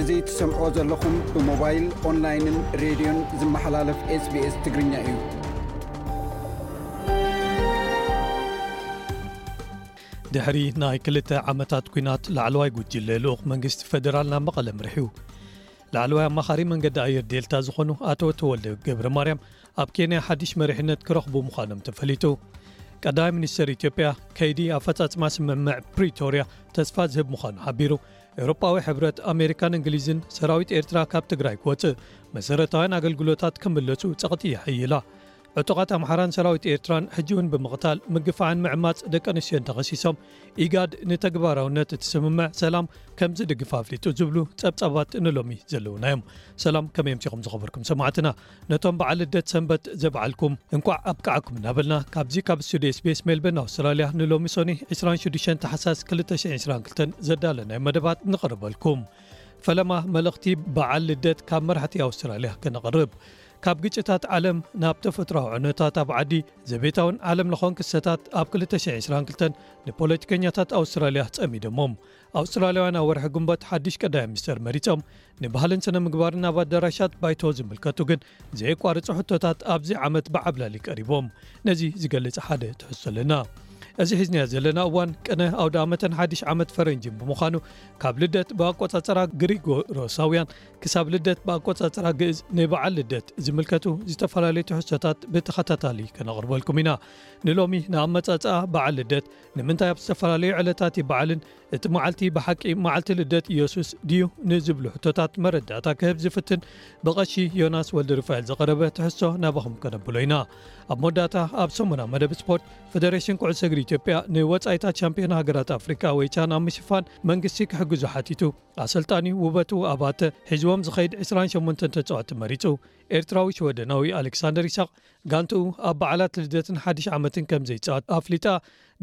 እዚ ትሰምዕዎ ዘለኹም ብሞባይል ኦንላይንን ሬድዮን ዝመሓላለፍ ስbs ትግርኛ እዩ ድሕሪ ናይ ክልተ ዓመታት ኩናት ላዕለዋይ ጉጅለ ልኡኽ መንግስቲ ፈደራል ናብ መቐለ ምርሕዩ ላዕለዋይ ኣማኻሪ መንገዲ ኣየር ዴልታ ዝኾኑ ኣቶ ተወልደ ገብረ ማርያም ኣብ ኬንያ ሓድሽ መሪሕነት ክረኽቡ ምዃኖም ተፈሊጡ ቀዳይ ሚኒስተር ኢትዮጵያ ከይዲ ኣፈፃፅማ ስምምዕ ፕሪቶርያ ተስፋ ዝህብ ምዃኑ ሓቢሩ ኤውሮጳዊ ሕብረት ኣሜሪካን እንግሊዝን ሰራዊት ኤርትራ ካብ ትግራይ ክወፅእ መሰረታውያን ኣገልግሎታት ክምለሱ ፀቕጢ ይሕይላ ዕጡቓት ኣምሓራን ሰራዊት ኤርትራን ሕጂ'ውን ብምቕታል፣ ምግፋዕን ምዕማጽ ደቂ ኣንስትዮን ተኸሲሶም፣ ኢጋድ ንተግባራውነት እቲ ስምምዕ ሰላም ከም ዝድግፍ ኣፍሊጡ ዝብሉ ጸብጻባት ንሎሚ ዘለዉና'ዮም። ሰላም ከመይ ኣምሲኹም ዝኸበርኩም ሰማዕትና። ነቶም በዓል ልደት ሰንበት ዘብዓልኩም እንቋዕ ኣብቅዓኩም እናበልና ካብዚ ካብ ስቱድዮ ኤስቢኤስ ሜልበርን ኣውስትራልያ ንሎሚ ሶኒ ዕስራን ሽዱሽተን ታሕሳስ ክልተ ሽሕን ዕስራን ክልተን ዘዳለናዮም መደባት ንቕርበልኩም። ፈለማ መልእኽቲ በዓል ልደት ካብ መራሕቲ ኣውስትራልያ ከነቕርብ። ካብ ግጭታት ዓለም ናብ ተፈጥሮኣዊ ዕንወታት ኣብ ዓዲ ዘቤታውን ዓለም ለኾን ክሰታት ኣብ 2022 ንፖለቲከኛታት ኣውስትራልያ ጸሚደሞም። ኣውስትራልያውያን ኣብ ወርሒ ግንቦት ሓድሽ ቀዳይ ሚኒስተር መሪጾም። ንባህልን ስነ ምግባርን ኣብ ኣዳራሻት ባይቶ ዝምልከቱ ግን ዘየቋርጹ ሕቶታት ኣብዚ ዓመት ብዓብላሊ ቀሪቦም። ነዚ ዝገልጽ ሓደ ትሕዝቶ ኣለና። እዚ ሒዝናዮ ዘለና እዋን ቅነ ኣውደ ኣመተን ሓድሽ ዓመት ፈረንጂን ብምዃኑ ካብ ልደት ብኣቆጻጸራ ግሪጎሮሳውያን ክሳብ ልደት ብኣቆጻጽራ ግእዝ ንበዓል ልደት ዝምልከቱ ዝተፈላለዩ ትሕዝቶታት ብተኸታታሊ ከነቕርበልኩም ኢና። ንሎሚ ንኣመጻጽኣ በዓል ልደት፣ ንምንታይ ኣብ ዝተፈላለዩ ዕለታት ይበዓልን እቲ መዓልቲ ብሓቂ መዓልቲ ልደት ኢየሱስ ድዩ ንዝብሉ ሕቶታት መረዳእታ ክህብ ዝፍትን ብቐሺ ዮናስ ወልድሩፋኤል ዝቐረበ ትሕዝቶ ናባኹም ከነብሎ ኢና። ኣብ መወዳእታ ኣብ ሰሙና መደብ ስፖርት ፈደሬሽን ኩዕሶ እግሪ ኢትዮጵያ ንወጻኢታት ሻምፒዮና ሃገራት ኣፍሪቃ ወይ ቻን ኣብ ምሽፋን መንግስቲ ክሕግዙ ሓቲቱ። ኣሰልጣኒ ውበቱ ኣባተ ሒዝዎም ዝኸይድ ዕስራን ሸሞንተን ተጻወቲ መሪጹ። ኤርትራዊ ሽወደናዊ ኣሌክሳንደር ኢሳቕ ጋንትኡ ኣብ በዓላት ልደትን ሓድሽ ዓመትን ከም ዘይጻወት ኣፍሊጣ።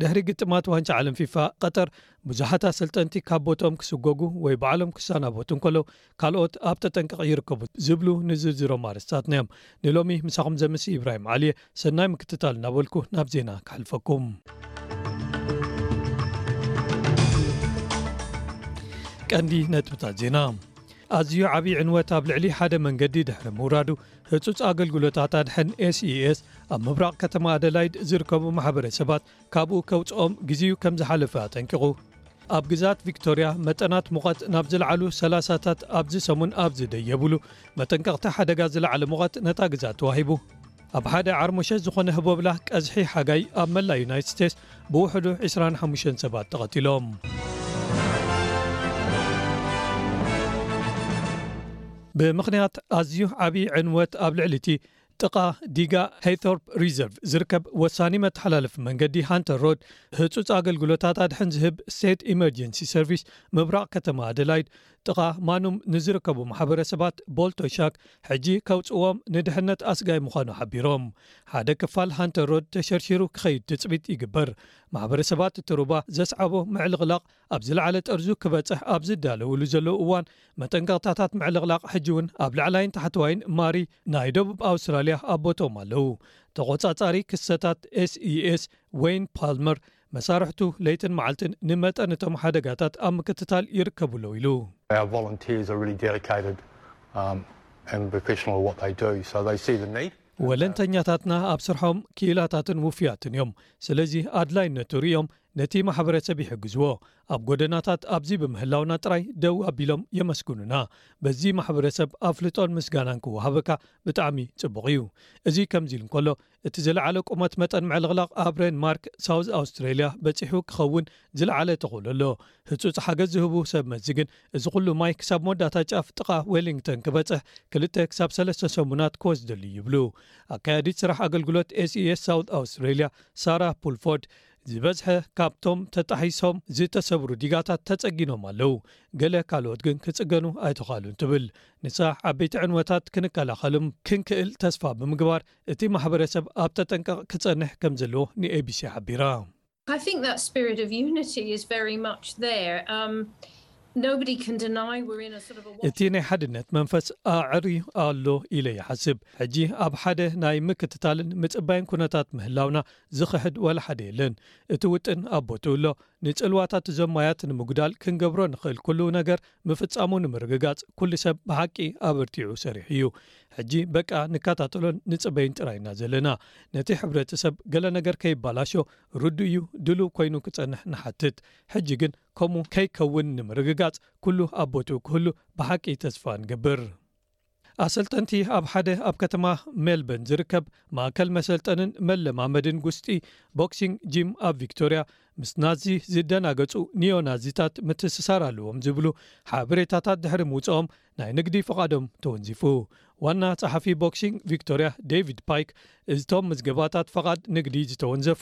ድሕሪ ግጥማት ዋንጫ ዓለም ፊፋ ቐጠር ብዙሓት ኣሰልጠንቲ ካብ ቦትኦም ክስጎጉ ወይ ባዕሎም ክሰናበቱ እንከለው ካልኦት ኣብ ተጠንቀቕ ይርከቡ ዝብሉ ንዝርዝሮም ኣርእስታትና'ዮም ንሎሚ ምሳኹም ዘምሲ ኢብራሂም ዓሊ'የ። ሰናይ ምክትታል እናበልኩ ናብ ዜና ክሕልፈኩም። ቀንዲ ነጥብታት ዜና ኣዝዩ ዓብዪ ዕንወት ኣብ ልዕሊ ሓደ መንገዲ ድሕሪ ምውራዱ ህፁፅ ኣገልግሎታት ኣድሐን ኤስስ ኣብ ምብራቕ ከተማ ኣደላይድ ዝርከቡ ማሕበረሰባት ካብኡ ከውጽኦም ግዜኡ ከም ዝሓለፈ ኣጠንቂቑ። ኣብ ግዝኣት ቪክቶርያ መጠናት ሙቐት ናብ ዝለዓሉ ሰላሳታት ኣብዚ ሰሙን ኣብ ዝደየቡሉ፣ መጠንቀቕታ ሓደጋ ዝለዓለ ሙቐት ነታ ግዝኣት ተዋሂቡ። ኣብ ሓደ ዓርሞሸት ዝኾነ ህቦብላ ቀዝሒ ሓጋይ ኣብ መላእ ዩናይትድ ስቴትስ ብውሕዱ ዕስራን ሓሙሽተን ሰባት ተቐቲሎም። ብምኽንያት ኣዝዩ ዓብዪ ዕንወት ኣብ ልዕሊ እቲ ጥቓ ዲጋ ሄይቶርፕ ሪዘርቭ ዝርከብ ወሳኒ መተሓላለፊ መንገዲ ሃንተር ሮድ፣ ህጹጽ ኣገልግሎታት ኣድሕን ዝህብ ስቴት ኢመርጀንሲ ሰርቪስ፣ ምብራቕ ከተማ ኣደላይድ ጥቓ ማኑም ንዝርከቡ ማሕበረሰባት ቦልቶ ሻክ ሕጂ ከውጽእዎም ንድሕነት ኣስጋኢ ምዃኑ ሓቢሮም። ሓደ ክፋል ሃንተር ሮድ ተሸርሺሩ ክኸይድ ትጽቢት ይግበር። ማሕበረሰባት እቲ ሩባ ዘስዓቦ ምዕልቕላቕ ኣብ ዝለዓለ ጠርዙ ክበጽሕ ኣብ ዝዳለውሉ ዘለዉ እዋን፣ መጠንቀቕታታት ምዕልቕላቕ ሕጂ'ውን ኣብ ላዕላይን ታሕተዋይን ማሪ፣ ናይ ደቡብ ኣውስትራልያ ኣቦቶም ኣለው። ተቖጻጻሪ ክስተታት SES ወይን ፓልመር፣ መሳርሕቱ ለይትን መዓልትን ንመጠን እቶም ሓደጋታት ኣብ ምክትታል ይርከቡ'ለው ኢሉ። ወለንተኛታትና ኣብ ስርሖም ክኢላታትን ውፉያትን እዮም፣ ስለዚ ኣድላይነቱ ርእዮም ነቲ ማሕበረሰብ ይሕግዝዎ። ኣብ ጎደናታት ኣብዚ ብምህላውና ጥራይ ደው ኣቢሎም የመስግኑና። በዚ ማሕበረሰብ ኣፍልጦን ምስጋናን ክወሃበካ ብጣዕሚ ጽቡቕ እዩ። እዚ ከምዚ ኢሉ እንከሎ፣ እቲ ዝለዓለ ቁመት መጠን ምዕልቕላቕ ኣብ ሬን ማርክ፣ ሳውዝ ኣውስትራሊያ፣ በጺሑ ክኸውን ዝለዓለ ተኽእሎ ኣሎ። ህጹጽ ሓገዝ ዝህቡ ሰብ መዚ ግን እዚ ኩሉ ማይ ክሳብ መወዳእታ ጫፍ ጥቓ ዌሊንግተን ክበጽሕ ክልተ ክሳብ ሰለስተ ሰሙናት ክወስደሉ እዩ ይብሉ ኣካያዲት ስራሕ ኣገልግሎት ኤስኢኤስ ሳውዝ ኣውስትራሊያ ሳራ ፑልፎርድ። ዝበዝሐ ካብቶም ተጣሒሶም ዝተሰብሩ ዲጋታት ተጸጊኖም ኣለዉ፣ ገለ ካልኦት ግን ክጽገኑ ኣይተኻእሉን ትብል። ንሳ ዓበይቲ ዕንወታት ክንከላኸሎም ክንክእል ተስፋ ብምግባር እቲ ማሕበረሰብ ኣብ ተጠንቀቕ ክጸንሕ ከም ዘለዎ ንኤቢሲ ሓቢራ። እቲ ናይ ሓድነት መንፈስ ኣዐርዩ ኣሎ ኢለ ይሓስብ። ሕጂ ኣብ ሓደ ናይ ምክትታልን ምጽባይን ኩነታት ምህላውና ዝኽሕድ ዋላ ሓደ የለን። እቲ ውጥን ኣብ ቦትኡ ኣሎ። ንጽልዋታት እዞም ማያት ንምጉዳል ክንገብሮ ንኽእል ኩሉ ነገር ምፍጻሙ ንምርግጋጽ ኩሉ ሰብ ብሓቂ ኣበርቲዑ ሰሪሑ እዩ። ሕጂ በቃ ንከታተሎን ንጽበይን ጥራይ ኢና ዘለና። ነቲ ሕብረተሰብ ገለ ነገር ከይባላሾ ርዱእ እዩ ድሉው ኮይኑ ክጸንሕ ንሓትት። ሕጂ ግን ከምኡ ከይከውን ንምርግጋጽ ኩሉ ኣብ ቦትኡ ክህሉ ብሓቂ ተስፋ ንገብር። ኣሰልጠንቲ ኣብ ሓደ ኣብ ከተማ ሜልበርን ዝርከብ ማእከል መሰልጠንን መለማመድን ጉስጢ፣ ቦክሲንግ ጂም፣ ኣብ ቪክቶርያ ምስ ናዚ ዝደናገጹ ኒዮ ናዚታት ምትእስሳር ኣለዎም ዝብሉ ሓበሬታታት ድሕሪ ምውጽኦም ናይ ንግዲ ፍቓዶም ተወንዚፉ። ዋና ጸሓፊ ቦክሲንግ ቪክቶርያ ዴቪድ ፓይክ እቶም ምዝገባታት ፍቓድ ንግዲ ዝተወንዘፉ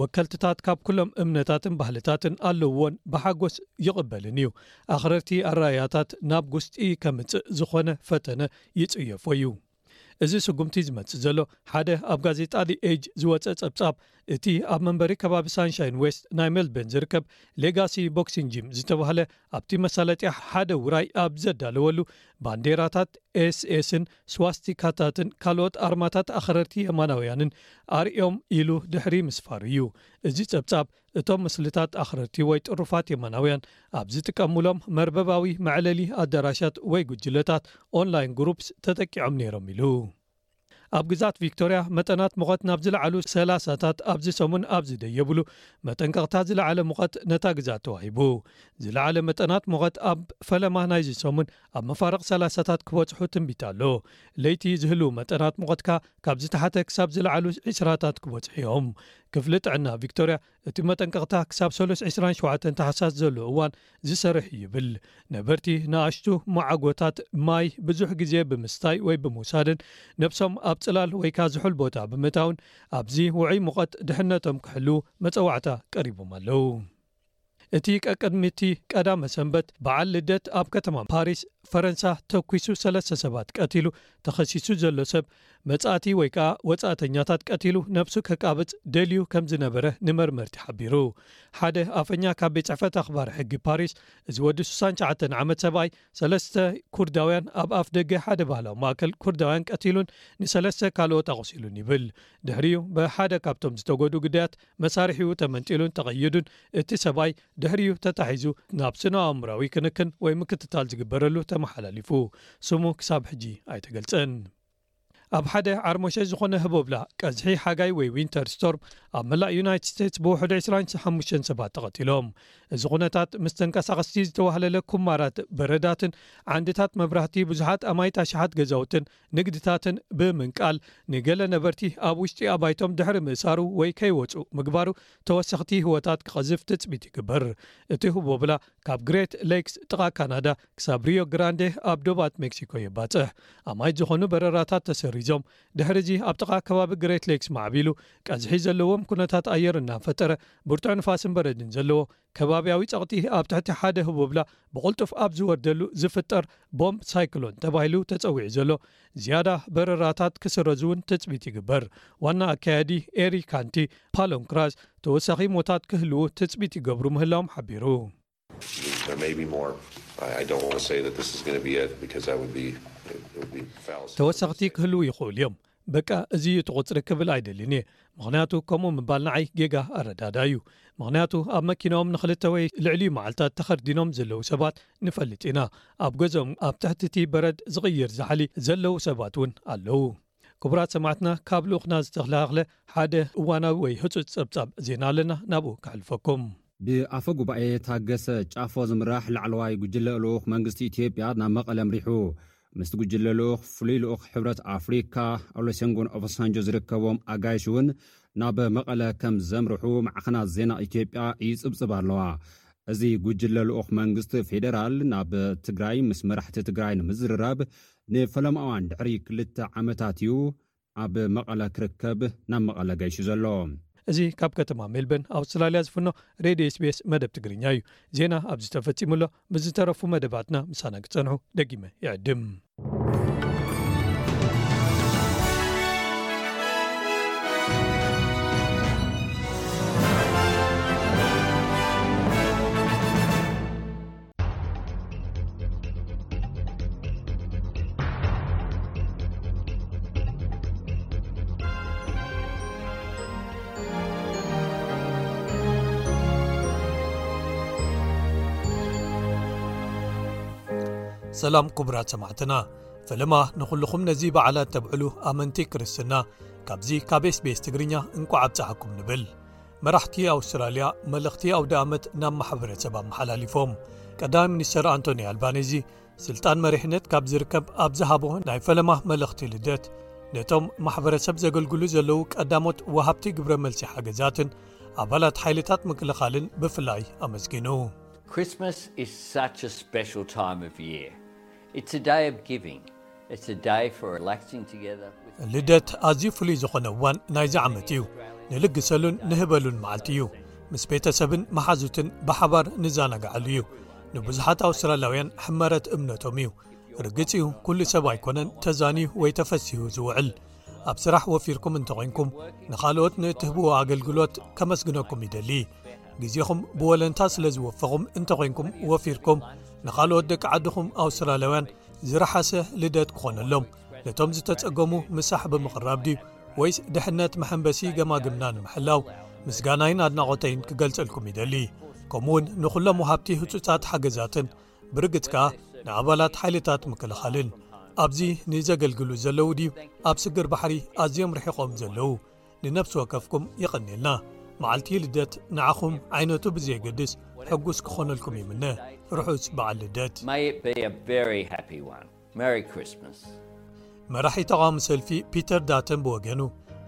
ወከልትታት ካብ ኩሎም እምነታትን ባህልታትን ኣለዉዎን ብሓጎስ ይቕበልን እዩ። ኣኽረርቲ ኣረኣእያታት ናብ ጉስጢ ከምጽእ ዝኾነ ፈተነ ይጽየፎ እዩ። እዚ ስጉምቲ ዝመጽእ ዘሎ፣ ሓደ ኣብ ጋዜጣ The Age ዝወጸ ጸብጻብ፣ እቲ ኣብ መንበሪ ከባቢ ሳንሻይን ዌስት ናይ ሜልበርን ዝርከብ ሌጋሲ ቦክሲንግ ጂም ዝተባህለ ኣብቲ መሳለጥያ ሓደ ውራይ ኣብ ዘዳለወሉ፣ ባንዴራታት ኤስኤስን ስዋስቲካታትን ካልኦት ኣርማታት ኣኽረርቲ የማናውያንን ኣርእዮም ኢሉ ድሕሪ ምስፋሩ እዩ። እዚ ጸብጻብ፣ እቶም ምስልታት ኣኽረርቲ ወይ ጥሩፋት የማናውያን ኣብ ዝጥቀሙሎም መርበባዊ መዕለሊ ኣዳራሻት ወይ ጕጅለታት፣ ኦንላይን ግሩፕስ፣ ተጠቂዖም ነይሮም ኢሉ። ኣብ ግዝኣት ቪክቶርያ መጠናት ሙቐት ናብ ዝለዓሉ ሰላሳታት ኣብዚ ሰሙን ኣብ ዝደየብሉ መጠንቀቕታ ዝለዓለ ሙቐት ነታ ግዝኣት ተዋሂቡ። ዝለዓለ መጠናት ሙቐት ኣብ ፈለማ ናይዚ ሰሙን ኣብ መፋርቕ ሰላሳታት ክበጽሑ ትንቢት ኣሎ። ለይቲ ዝህልዉ መጠናት ሙቐት ከኣ ካብ ዝተሓተ ክሳብ ዝለዓሉ ዕስራታት ክበጽሑ'ዮም ክፍሊ ጥዕና ቪክቶርያ እቲ መጠንቀቕታ ክሳብ ሰሉስ ዕስራን ሸውዓተን ታሕሳስ ዘሎ እዋን ዝሰርሕ እዩ ይብል። ነበርቲ ንኣሽቱ መዓጐታት ማይ ብዙሕ ግዜ ብምስታይ ወይ ብምውሳድን ነብሶም ኣብ ጽላል ወይ ከኣ ዝሑል ቦታ ብምእታውን ኣብዚ ውዑይ ሙቐት ድሕነቶም ክሕልው መጸዋዕታ ቀሪቦም ኣለዉ። እቲ ቀቅድሚ'ቲ ቀዳመ ሰንበት በዓል ልደት ኣብ ከተማ ፓሪስ ፈረንሳ ተኲሱ ሰለስተ ሰባት ቀቲሉ ተኸሲሱ ዘሎ ሰብ መጻእቲ ወይ ከኣ ወጻእተኛታት ቀቲሉ ነብሱ ከቃብጽ ደልዩ ከም ዝነበረ ንመርመርቲ ሓቢሩ። ሓደ ኣፈኛ ካብ ቤት ጽሕፈት ኣኽባሪ ሕጊ ፓሪስ፣ እዚ ወዲ ስሳን ሸዓተን ዓመት ሰብኣይ፣ ሰለስተ ኩርዳውያን ኣብ ኣፍደገ ሓደ ባህላዊ ማእከል ኩርዳውያን ቀቲሉን ንሰለስተ ካልኦት ኣቑሲሉን ይብል። ድሕሪኡ ብሓደ ካብቶም ዝተጎድኡ ግዳያት መሳርሒኡ ተመንጢሉን ተቐይዱን፣ እቲ ሰብኣይ ድሕሪኡ ተታሒዙ ናብ ስነ-ኣእምሮኣዊ ክንክን ወይ ምክትታል ዝግበረሉ ተመሓላሊፉ። ስሙ ክሳብ ሕጂ ኣይተገልጸን። ኣብ ሓደ ዓርሞሸሽ ዝኾነ ህቦብላ ቀዝሒ ሓጋይ ወይ ዊንተር ስቶርም ኣብ መላእ ዩናይትድ ስቴትስ ብውሕዱ ዕስራን ሓሙሽተን ሰባት ተቐቲሎም። እዚ ኩነታት ምስ ተንቀሳቐስቲ ዝተዋህለለ ኩማራት በረዳትን ዓንድታት መብራህቲ ብዙሓት ኣማኢት ኣሽሓት ገዛውትን ንግድታትን ብምንቃል ንገለ ነበርቲ ኣብ ውሽጢ ኣባይቶም ድሕሪ ምእሳሩ ወይ ከይወጹ ምግባሩ ተወሰኽቲ ህወታት ክቐዝፍ ትጽቢት ይግበር። እቲ ህቦብላ ካብ ግሬት ሌክስ ጥቓ ካናዳ ክሳብ ሪዮ ግራንዴ ኣብ ዶባት ሜክሲኮ የባጽሕ። ኣማኢት ዝኾኑ በረራታት ተሰሪዞም። ድሕሪዚ ኣብ ጥቓ ከባቢ ግሬት ሌክስ ማዕቢሉ ቀዝሒ ዘለዎም ኩነታት ኣየር እናፈጠረ ብርቱዕ ንፋስን በረድን ዘለዎ ከባብያዊ ጸቕጢ ኣብ ትሕቲ ሓደ ህቦብላ ብቕልጡፍ ኣብ ዝወርደሉ ዝፍጠር ቦምብ ሳይክሎን ተባሂሉ ተጸዊዑ ዘሎ ዝያዳ በረራታት ክስረዝ'ውን ትጽቢት ይግበር። ዋና ኣካያዲ ኤሪ ካንቲ ፓሎንክራስ ተወሳኺ ሞታት ክህልዉ ትጽቢት ይገብሩ ምህላዎም ሓቢሩ። ተወሰኽቲ ክህልዉ ይኽእሉ እዮም። በቃ እዚ እዩ እቲ ቁጽሪ ክብል ኣይደልን እየ ምኽንያቱ ከምኡ ምባል ንዓይ ጌጋ ኣረዳድኣ እዩ ምኽንያቱ ኣብ መኪናኦም ንኽልተ ወይ ልዕሊኡ መዓልታት ተኸርዲኖም ዘለው ሰባት ንፈልጥ ኢና ኣብ ገዝኦም ኣብ ትሕቲ እቲ በረድ ዝቕይር ዛሕሊ ዘለው ሰባት እውን ኣለው ክቡራት ሰማዕትና ካብ ልኡኽና ዝተኽለኻኽለ ሓደ እዋናዊ ወይ ህጹጽ ጸብጻብ ዜና ኣለና ናብኡ ከሕልፈኩም። ብኣፈ ጉባኤ ታገሰ ጫፎ ዝምራሕ ላዕለዋይ ጉጅለ ልኡኽ መንግስቲ ኢትዮጵያ ናብ መቐለ ኣምሪሑ። ምስቲ ጉጅለ ልኡኽ ፍሉይ ልኡኽ ሕብረት ኣፍሪካ ኦሎሴንጎን ኦባሳንጆ ዝርከቦም ኣጋይሽ እውን ናብ መቐለ ከም ዘምርሑ ማዕኸናት ዜና ኢትዮጵያ ይፅብፅብ ኣለዋ። እዚ ጉጅለ ልኡኽ መንግስቲ ፌዴራል ናብ ትግራይ ምስ መራሕቲ ትግራይ ንምዝርራብ ንፈለማ እዋን ድሕሪ ክልተ ዓመታት እዩ ኣብ መቐለ ክርከብ ናብ መቐለ ገይሹ ዘሎ። እዚ ካብ ከተማ ሜልበርን ኣውስትራልያ ዝፍኖ ሬድዮ ኤስቢኤስ መደብ ትግርኛ እዩ። ዜና ኣብዚ ተፈጺሙ ኣሎ። ምስ ዝተረፉ መደባትና ምሳና ክትጸንሑ ደጊመ ይዕድም። ሰላም ክቡራት ሰማዕትና ፈለማ ንዅልኹም ነዚ በዓላት ተብዕሉ ኣመንቲ ክርስትና ካብዚ ካብ ስቤስ ትግርኛ እንቋዕ ኣብፀሓኩም ንብል መራሕቲ ኣውስትራልያ መልእኽቲ ኣውደ ኣመት ናብ ማሕበረሰብ ኣመሓላሊፎም ቀዳሚ ሚኒስተር ኣንቶኒ ኣልባነዚ ስልጣን መሪሕነት ካብ ዝርከብ ኣብ ዝሃቦ ናይ ፈለማ መልእኽቲ ልደት ነቶም ማሕበረሰብ ዘገልግሉ ዘለዉ ቀዳሞት ወሃብቲ ግብረ መልሲ ሓገዛትን ኣባላት ሓይልታት ምክልኻልን ብፍላይ ኣመስጊኑ ልደት ኣዝዩ ፍሉይ ዝኾነ እዋን ናይዚ ዓመት እዩ ንልግሰሉን ንህበሉን መዓልቲ እዩ ምስ ቤተሰብን መሓዙትን ብሓባር ንዛናግዓሉ እዩ ንብዙሓት ኣውስትራላውያን ሕመረት እምነቶም እዩ ርግፅ እዩ ኩሉ ሰብ ኣይኮነን ተዛንዩ ወይ ተፈሲሁ ዝውዕል ኣብ ስራሕ ወፊርኩም እንተኮንኩም ንካልኦት ንእትህብዎ ኣገልግሎት ከመስግነኩም ይደሊ ግዜኹም ብወለንታ ስለ ዝወፈኹም እንተ ዄንኩም ወፊርኩም ንኻልኦት ደቂ ዓድኹም ኣውስትራልያውያን ዝረሓሰ ልደት ክዀነሎም ነቶም ዝተጸገሙ ምሳሕ ብምቕራብ ድዩ ወይስ ድሕነት መሐምበሲ ገማግምና ንምሕላው ምስጋናይን ኣድናቖተይን ክገልጸልኩም ይደሊ ከምኡ ውን ንዅሎም ውሃብቲ ህጹጻት ሓገዛትን ብርግጽ ከኣ ንኣባላት ሓይልታት ምክልኻልን ኣብዚ ንዘገልግሉ ዘለዉ ድዩ ኣብ ስግር ባሕሪ ኣዝዮም ርሒቖም ዘለዉ ንነፍሲ ወከፍኩም የቐንየልና መዓልቲ ልደት ንዓኹም ዓይነቱ ብዘየገድስ ሕጉስ ክኾነልኩም ይምነ ርሑስ በዓል ልደት መራሒ ተቓዋሚ ሰልፊ ፒተር ዳተን ብወገኑ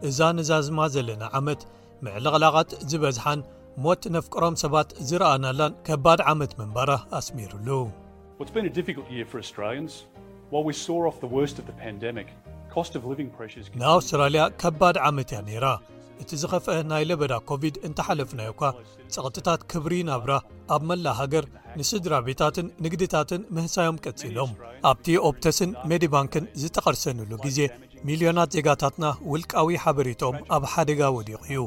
እዛ ንዛዝማ ዘለና ዓመት ምዕልቕላቓት ዝበዝሓን ሞት ነፍቅሮም ሰባት ዝረኣናላን ከባድ ዓመት ምንባራ ኣስሚሩሉ ንኣውስትራልያ ከባድ ዓመት እያ ነይራ። እቲ ዝኸፍአ ናይ ለበዳ ኮቪድ እንተሓለፍናዮ እኳ ጸቕጥታት ክብሪ ናብራ ኣብ መላእ ሃገር ንስድራ ቤታትን ንግድታትን ምህሳዮም ቀጺሎም። ኣብቲ ኦፕተስን ሜዲባንክን ዝተቐርሰንሉ ግዜ ሚልዮናት ዜጋታትና ውልቃዊ ሓበሬታኦም ኣብ ሓደጋ ወዲቑ እዩ።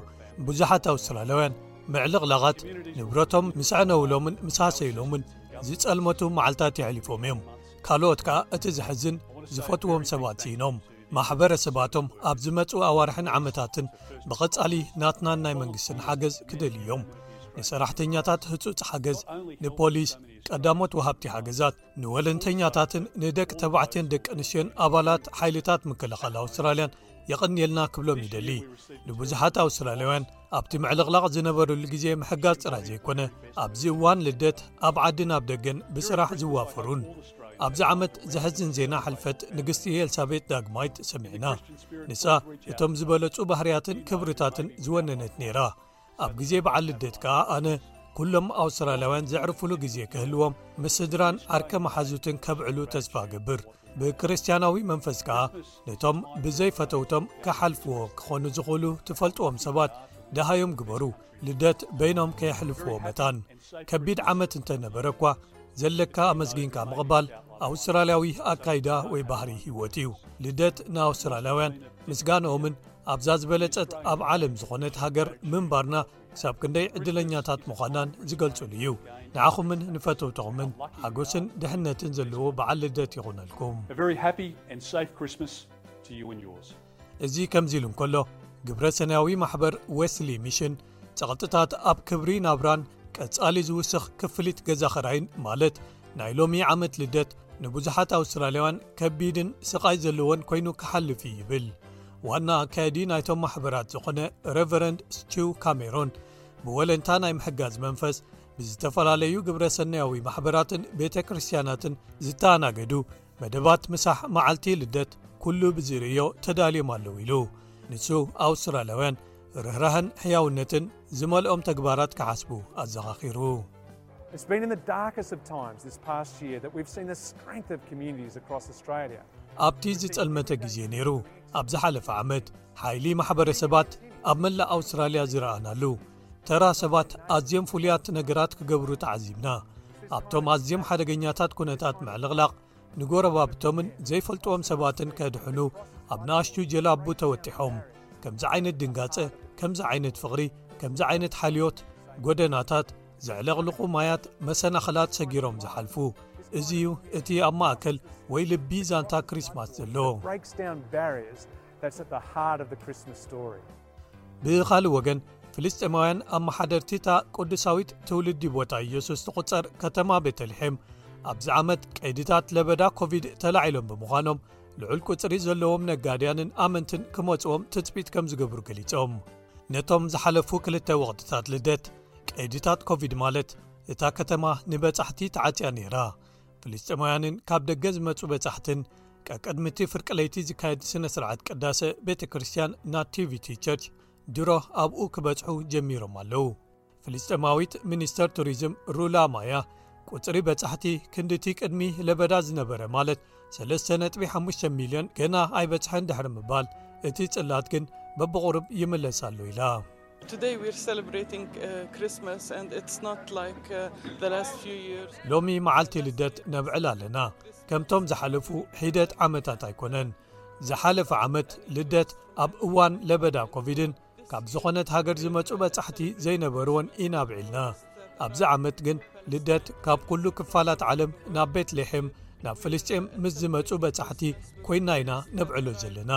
ብዙሓት ኣውስትራልያውያን ምዕልቕላቓት ንብረቶም ምስ ኣዕነውሎምን ምስ ሃሰይሎምን፣ ዝጸልመቱ መዓልታት የሕሊፎም እዮም ካልኦት ከኣ እቲ ዘሕዝን ዝፈትዎም ሰባት ስኢኖም ማሕበረሰባቶም ኣብ ዝመፁ ኣዋርሕን ዓመታትን ብቐጻሊ ናትናን ናይ መንግስትን ሓገዝ ክደል እዮም ንሰራሕተኛታት ህፁፅ ሓገዝ ንፖሊስ ቀዳሞት ውሃብቲ ሓገዛት ንወለንተኛታትን ንደቂ ተባዕትን ደቂ ኣንስትዮን ኣባላት ሓይልታት ምክልኻል ኣውስትራልያን የቐንየልና ክብሎም ይደሊ ንብዙሓት ኣውስትራልያውያን ኣብቲ ምዕልቕላቕ ዝነበረሉ ግዜ ምሕጋዝ ጥራይ ዘይኮነ ኣብዚ እዋን ልደት ኣብ ዓዲ ናብ ደገን ብስራሕ ዝዋፈሩን ኣብዚ ዓመት ዘሕዝን ዜና ሕልፈት ንግስቲ ኤልሳቤት ዳግማይት ሰሚዕና ንሳ እቶም ዝበለጹ ባህርያትን ክብርታትን ዝወነነት ነይራ ኣብ ግዜ በዓል ልደት ከኣ ኣነ ኵሎም ኣውስትራልያውያን ዘዕርፍሉ ግዜ ክህልዎም ምስ ስድራን ዓርከ መሓዙትን ከብዕሉ ተስፋ ገብር ብክርስትያናዊ መንፈስ ከኣ ነቶም ብዘይ ፈተውቶም ክሓልፍዎ ክኾኑ ዝኽእሉ ትፈልጥዎም ሰባት ደሃዮም ግበሩ ልደት በይኖም ከየሕልፍዎ መታን ከቢድ ዓመት እንተ ነበረ እኳ ዘለካ ኣመስጊንካ ምቕባል ኣውስትራልያዊ ኣካይዳ ወይ ባህሪ ህይወት እዩ ልደት ንኣውስትራልያውያን ምስጋንኦምን ኣብዛ ዝበለጸት ኣብ ዓለም ዝኾነት ሃገር ምንባርና ክሳብ ክንደይ ዕድለኛታት ምዃናን ዝገልጹሉ እዩ ንዓኹምን ንፈተውቶኹምን ሓጎስን ድሕነትን ዘለዎ በዓል ልደት ይኹነልኩም እዚ ከምዚ ኢሉ እንከሎ ግብረ ሰናያዊ ማሕበር ወስሊ ሚሽን ጸቕጥታት ኣብ ክብሪ ናብራን ቀጻሊ ዝውስኽ ክፍሊት ገዛ ኸራይን ማለት ናይ ሎሚ ዓመት ልደት ንብዙሓት ኣውስትራልያውያን ከቢድን ስቓይ ዘለዎን ኮይኑ ክሓልፍ እዩ ይብል ዋና ኣካየዲ ናይቶም ማሕበራት ዝኾነ ረቨረንድ ስቲው ካሜሮን ብወለንታ ናይ ምሕጋዝ መንፈስ ብዝተፈላለዩ ግብረ ሰናያዊ ማሕበራትን ቤተ ክርስትያናትን ዝተኣናገዱ መደባት ምሳሕ መዓልቲ ልደት ኵሉ ብዝርእዮ ተዳልዮም ኣለዉ ኢሉ ንሱ ኣውስትራልያውያን ርህራህን ሕያውነትን ዝመልኦም ተግባራት ክሓስቡ ኣዘኻኺሩ It's been in the darkest of times this past year that we've seen the strength of communities across Australia. ኣብቲ ዝጸልመተ ግዜ ነይሩ ኣብ ዝሓለፈ ዓመት ሓይሊ ማሕበረሰባት ኣብ መላእ ኣውስትራልያ ዝረኣናሉ ተራ ሰባት ኣዝዮም ፍሉያት ነገራት ክገብሩ ተዓዚብና ኣብቶም ኣዝዮም ሓደገኛታት ኩነታት ምዕልቕላቕ ንጎረባብቶምን ዘይፈልጥዎም ሰባትን ከድሕኑ ኣብ ንኣሽቱ ጀላቡ ተወጢሖም ከምዚ ዓይነት ድንጋጸ ከምዚ ዓይነት ፍቕሪ ከምዚ ዓይነት ሓልዮት ጎደናታት ዘዕለቕልቑ ማያት መሰናኽላት ሰጊሮም ዝሓልፉ እዚ እዩ እቲ ኣብ ማእከል ወይ ልቢ ዛንታ ክሪስማስ ዘሎ ብኻልእ ወገን ፍልስጥማውያን ኣብ መሓደርቲ እታ ቅዱሳዊት ትውልዲ ቦታ ኢየሱስ ትቝጸር ከተማ ቤተልሔም ኣብዚ ዓመት ቀይድታት ለበዳ ኮቪድ ተላዒሎም ብምዃኖም ልዑል ቅጽሪ ዘለዎም ነጋድያንን ኣመንትን ክመጽዎም ትጽቢት ከም ዝገብሩ ገሊጾም ነቶም ዝሓለፉ ክልተ ወቕትታት ልደት ቀይድታት ኮቪድ ማለት እታ ከተማ ንበጻሕቲ ተዓጽያ ነይራ ፍልስጥማውያንን ካብ ደገ ዝመጹ በጻሕትን ቀቅድሚቲ ፍርቂ ለይቲ ዝካየድ ስነ ስርዓት ቅዳሰ ቤተ ክርስትያን ናቲቪቲ ቸርች ድሮ ኣብኡ ክበጽሑ ጀሚሮም ኣለዉ ፍልስጤማዊት ሚኒስተር ቱሪዝም ሩላ ማያ ቁጽሪ በጻሕቲ ክንዲቲ ቅድሚ ለበዳ ዝነበረ ማለት 3.5 ሚልዮን ገና ኣይበጽሐን ድሕሪ ምባል እቲ ጽላት ግን በብቕሩብ ይምለስ ኣሎ ኢላ። ሎሚ መዓልቲ ልደት ነብዕል ኣለና ከምቶም ዝሓለፉ ሒደት ዓመታት ኣይኮነን ዝሓለፈ ዓመት ልደት ኣብ እዋን ለበዳ ኮቪድን ካብ ዝኾነት ሃገር ዝመጹ በጻሕቲ ዘይነበርዎን ኢና ኣብዒልና ኣብዚ ዓመት ግን ልደት ካብ ኩሉ ክፋላት ዓለም ናብ ቤት ሌሔም ናብ ፍልስጥኤም ምስ ዝመጹ በጻሕቲ ኮይና ኢና ነብዕሎ ዘለና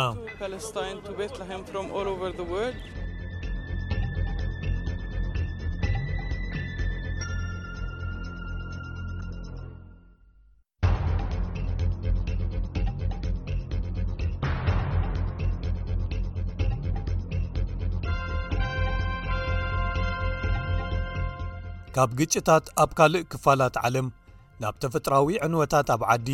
ካብ ግጭታት ኣብ ካልእ ክፋላት ዓለም ናብ ተፈጥራዊ ዕንወታት ኣብ ዓዲ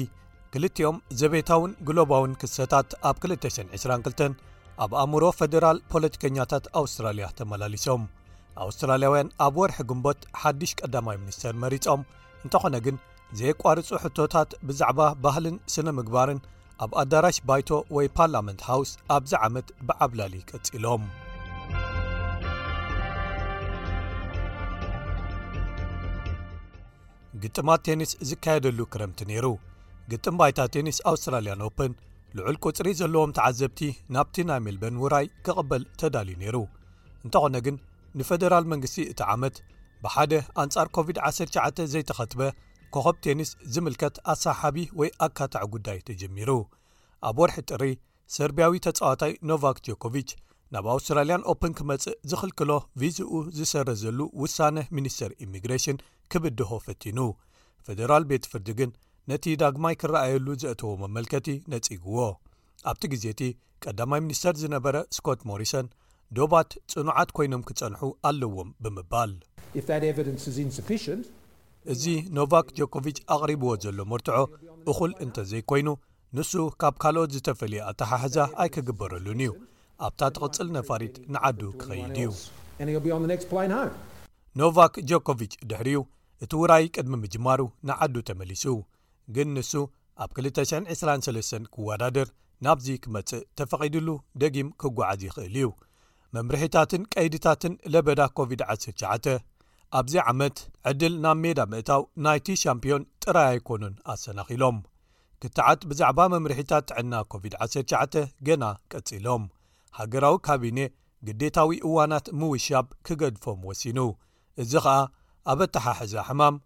ክልቲኦም ዘቤታውን ግሎባውን ክሰታት ኣብ 222 ኣብ ኣእምሮ ፈደራል ፖለቲከኛታት ኣውስትራልያ ተመላሊሶም ኣውስትራልያውያን ኣብ ወርሒ ግንቦት ሓድሽ ቀዳማይ ሚኒስተር መሪጾም እንተኾነ ግን ዘየቋርጹ ሕቶታት ብዛዕባ ባህልን ስነ ምግባርን ኣብ ኣዳራሽ ባይቶ ወይ ፓርላመንት ሃውስ ኣብዚ ዓመት ብዓብላሊ ቀጺሎም ግጥማት ቴኒስ ዝካየደሉ ክረምቲ ነይሩ ግጥም ባይታ ቴኒስ ኣውስትራልያን ኦፕን ልዑል ቁጽሪ ዘለዎም ተዓዘብቲ ናብቲ ናይ ሜልበን ውራይ ክቕበል ተዳልዩ ነይሩ እንተኾነ ግን ንፈደራል መንግስቲ እቲ ዓመት ብሓደ ኣንጻር ኮቪድ-19 ዘይተኸትበ ኮኸብ ቴኒስ ዝምልከት ኣሰሓሓቢ ወይ ኣካታዕ ጉዳይ ተጀሚሩ ኣብ ወርሒ ጥሪ ሰርብያዊ ተጻዋታይ ኖቫክ ጆኮቪች ናብ ኣውስትራልያን ኦፕን ክመጽእ ዝኽልክሎ ቪዝኡ ዝሰረዘሉ ውሳነ ሚኒስተር ኢሚግሬሽን ክብድሆ ፈቲኑ ፈደራል ቤት ፍርዲ ግን ነቲ ዳግማይ ክረኣየሉ ዘእተዎ መመልከቲ ነጺግዎ ኣብቲ ግዜ እቲ ቀዳማይ ሚኒስተር ዝነበረ ስኮት ሞሪሰን ዶባት ጽኑዓት ኰይኖም ክጸንሑ ኣለዎም ብምባል፣ እዚ ኖቫክ ጆኮቪች ኣቕሪብዎ ዘሎ መርትዖ እኹል እንተ ዘይኰይኑ፣ ንሱ ካብ ካልኦት ዝተፈልየ ኣተሓሕዛ ኣይክግበረሉን እዩ፣ ኣብታ ትቕጽል ነፋሪት ንዓዱ ክኸይድ እዩ። ኖቫክ ጆኮቪች ድሕሪኡ እቲ ውራይ ቅድሚ ምጅማሩ ንዓዱ ተመሊሱ። ግን ንሱ ኣብ ክልተ ሽሕን ዕስራን ሰለስተን ክወዳደር ናብዚ ክመጽእ ተፈቒድሉ ደጊም ክጓዓዝ ይኽእል እዩ። መምርሒታትን ቀይድታትን ለበዳ ኮቪድ ዓሰርተ ትሽዓተ ኣብዚ ዓመት ዕድል ናብ ሜዳ ምእታው ናይቲ ሻምፕዮን ጥራይ ኣይኮኑን ኣሰናኺሎም። ክትዓት ብዛዕባ መምርሒታት ጥዕና ኮቪድ ዓሰርተ ትሽዓተ ገና ቀጺሎም። ሃገራዊ ካቢኔ ግዴታዊ እዋናት ምውሻብ ክገድፎም ወሲኑ። እዚ ኸኣ ኣብ ኣተሓሕዛ ሕማም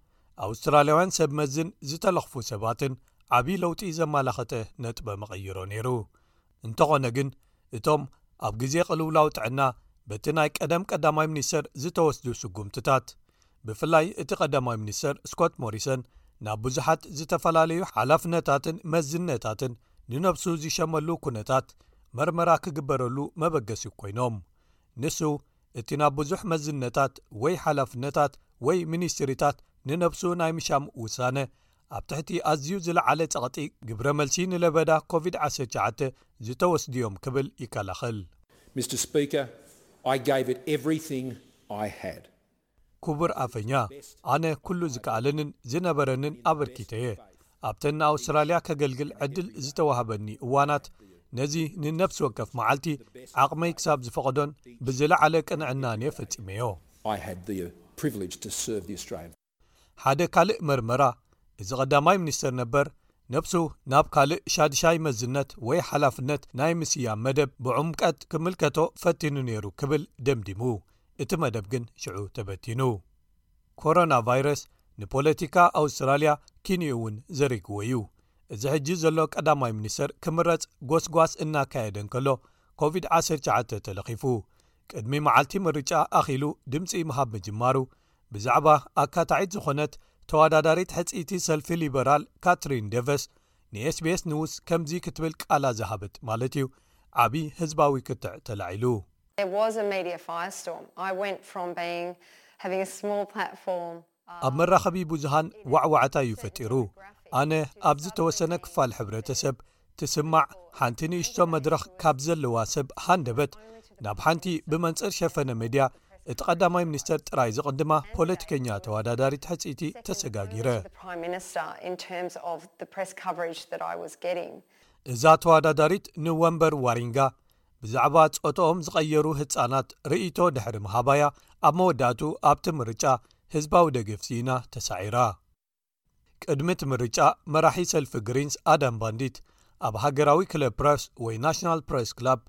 ኣውስትራልያውያን ሰብ መዝን ዝተለኽፉ ሰባትን ዓብዪ ለውጢ ዘማላኸተ ነጥበ መቐይሮ ነይሩ። እንተኾነ ግን እቶም ኣብ ግዜ ቅልውላው ጥዕና በቲ ናይ ቀደም ቀዳማይ ሚኒስተር ዝተወስዱ ስጉምትታት ብፍላይ እቲ ቀዳማይ ሚኒስተር ስኮት ሞሪሰን ናብ ብዙሓት ዝተፈላለዩ ሓላፍነታትን መዝነታትን ንነብሱ ዝሸመሉ ኩነታት መርመራ ክግበረሉ መበገሲ ኮይኖም ንሱ እቲ ናብ ብዙሕ መዝነታት ወይ ሓላፍነታት ወይ ሚኒስትሪታት ንነብሱ ናይ ምሻም ውሳነ ኣብ ትሕቲ ኣዝዩ ዝለዓለ ጸቕጢ ግብረ መልሲ ንለበዳ ኮቪድ-19 ዝተወስዱ'ዮም ክብል ይከላኸል። Mister Speaker, I gave it everything I had. ኩቡር ኣፈኛ ኣነ ኩሉ ዝከኣለንን ዝነበረንን ኣበርኪተየ ኣብተን ንኣውስትራልያ ከገልግል ዕድል ዝተዋህበኒ እዋናት ነዚ ንነፍሲ ወከፍ መዓልቲ ዓቕመይ ክሳብ ዝፈቐዶን ብዝለዓለ ቅንዕናንየ ፈጺመዮ። ሓደ ካልእ መርመራ እዚ ቀዳማይ ሚኒስተር ነበር ነብሱ ናብ ካልእ ሻድሻይ መዝነት ወይ ሓላፍነት ናይ ምስያም መደብ ብዑምቀት ክምልከቶ ፈቲኑ ነይሩ ክብል ደምዲሙ። እቲ መደብ ግን ሽዑ ተበቲኑ። ኮሮና ቫይረስ ንፖለቲካ ኣውስትራልያ ኪንዮ'ውን ዘሪግዎ'ዩ። እዚ ሕጂ ዘሎ ቀዳማይ ሚኒስተር ክምረጽ ጎስጓስ እናካየደ እንከሎ ኮቪድ ዓሰርተ ትሽዓተ ተለኺፉ። ቅድሚ መዓልቲ ምርጫ ኣኺሉ ድምጺ ምሃብ ምጅማሩ ብዛዕባ ኣካታዒት ዝኾነት ተወዳዳሪት ሕጽይቲ ሰልፊ ሊበራል ካትሪን ደቨስ ንኤስቢኤስ ኒውስ ከምዚ ክትብል ቃላ ዝሃበት ማለት'ዩ ዓቢ ህዝባዊ ክትዕ ተላዒሉ። There was a media firestorm, I went from being, having a small platform. ኣብ መራኸቢ ብዙሃን ዋዕዋዕታ እዩ ፈጢሩ፣ ኣነ ኣብ ዝተወሰነ ክፋል ሕብረተሰብ ትስማዕ ሓንቲ ንእሽቶ መድረኽ ካብ ዘለዋ ሰብ ሃንደበት ናብ ሓንቲ ብመንጽር ሸፈነ መዲያ እቲ ቀዳማይ ሚኒስተር ጥራይ ዝቕድማ ፖለቲከኛ ተወዳዳሪት ሕጽይቲ ተሰጋጊረ። እዛ ተወዳዳሪት ንወንበር ዋሪንጋ ብዛዕባ ጾትኦም ዝቐየሩ ህጻናት ርእይቶ ድሕሪ ምሃባ'ያ ኣብ መወዳእትኡ ኣብቲ ምርጫ ህዝባዊ ደገፍ ስኢና ተሳዒራ። ቅድሚ'ቲ ምርጫ መራሒ ሰልፊ ግሪንስ ኣዳም ባንዲት ኣብ ሃገራዊ ክለብ ፕረስ ወይ ናሽናል ፕረስ ክላብ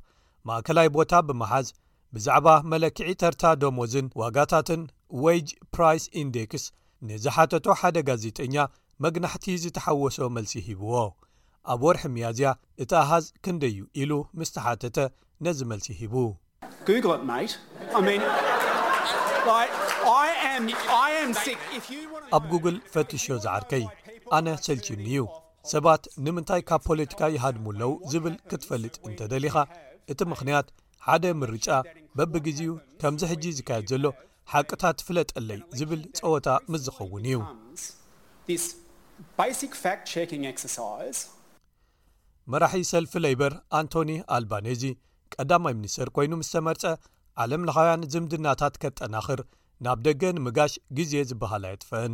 ማእከላይ ቦታ ብምሓዝ ብዛዕባ መለክዒ ተርታ ደሞዝን ዋጋታትን Wage Price Index ንዝሓተቶ ሓደ ጋዜጠኛ መግናሕቲ ዝተሓወሶ መልሲ ሂብዎ። ኣብ ወርሒ ሚያዝያ እቲ ኣሃዝ ክንደይ እዩ ኢሉ ምስ ተሓተተ ነዚ መልሲ ሂቡ። ኣብ ጉግል ፈትሾ ዝዓርከይ፣ ኣነ ሰልችዩኒ እዩ። ሰባት ንምንታይ ካብ ፖለቲካ ይሃድሙ ኣለዉ ዝብል ክትፈልጥ እንተደሊኻ፣ እቲ ምኽንያት ሓደ ምርጫ በብግዜኡ ከምዚ ሕጂ ዝካየድ ዘሎ ሓቅታት ፍለጠለይ ዝብል ጸወታ ምስ ዝኸውን እዩ። መራሒ ሰልፊ ለይበር ኣንቶኒ ኣልባኔዚ ቀዳማይ ሚኒስተር ኮይኑ ምስ ተመርጸ ዓለምለኻውያን ዝምድናታት ከጠናኽር ናብ ደገ ንምጋሽ ግዜ ዝበሃል ኣየጥፈእን።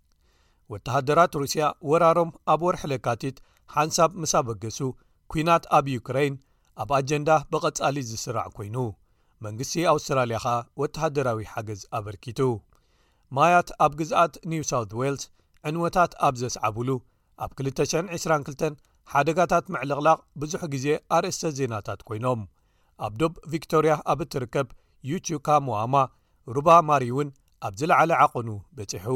ወተሃደራት ሩስያ ወራሮም ኣብ ወርሒ ለካቲት ሓንሳብ ምስ ኣበገሱ ኲናት ኣብ ዩክረይን ኣብ ኣጀንዳ ብቐጻሊ ዝስራዕ ኰይኑ መንግስቲ ኣውስትራልያ ኸኣ ወተሃደራዊ ሓገዝ ኣበርኪቱ ማያት ኣብ ግዝኣት ኒው ሳውት ዌልስ ዕንወታት ኣብ ዘስዓብሉ ኣብ 2022 ሓደጋታት ምዕልቕላቕ ብዙሕ ግዜ ኣርእስተ ዜናታት ኰይኖም። ኣብ ዶብ ቪክቶርያ ኣብ እትርከብ ዩቹካሙዋማ ሩባ ማሪ'ውን ኣብ ዝለዓለ ዓቐኑ በጺሑ።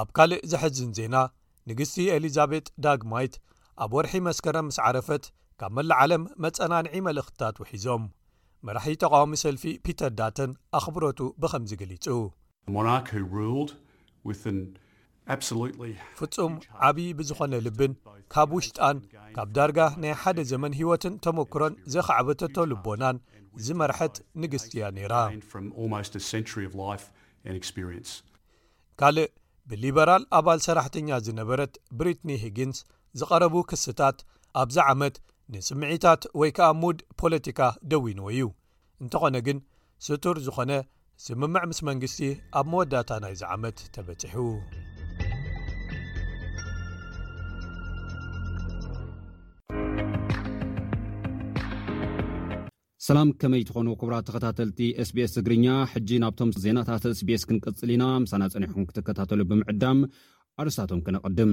ኣብ ካልእ ዘሕዝን ዜና ንግስቲ ኤሊዛቤጥ ዳግማይት ኣብ ወርሒ መስከረም ምስ ዓረፈት ካብ መላእ ዓለም መጸናንዒ መልእኽትታት ውሒዞም። መራሒ ተቓዋሚ ሰልፊ ፒተር ዳተን ኣኽብሮቱ ብኸምዚ ገሊጹ። ፍጹም ዓብዪ ብዝኾነ ልብን ካብ ውሽጣን ካብ ዳርጋ ናይ ሓደ ዘመን ህይወትን ተመክሮን ዘኻዕበተቶ ልቦናን ዝመርሐት ንግስቲ እያ ነይራ። ካልእ ብሊበራል ኣባል ሰራሕተኛ ዝነበረት ብሪትኒ ሂጊንስ ዝቐረቡ ክስታት ኣብዚ ዓመት ንስምዒታት ወይ ከኣ ሙድ ፖለቲካ ደዊንዎ እዩ እንተኾነ ግን ስቱር ዝኾነ ስምምዕ ምስ መንግስቲ ኣብ መወዳእታ ናይዚ ዓመት ተበጺሑ። ሰላም ከመይ ትኾኑ ክቡራት ተኸታተልቲ ስbስ ትግርኛ ሕጂ ናብቶም ዜናታት ስbስ ክንቅጽል ኢና ምሳና ጸኒሑኩም ክትከታተሉ ብምዕዳም ኣርስታቶም ክነቐድም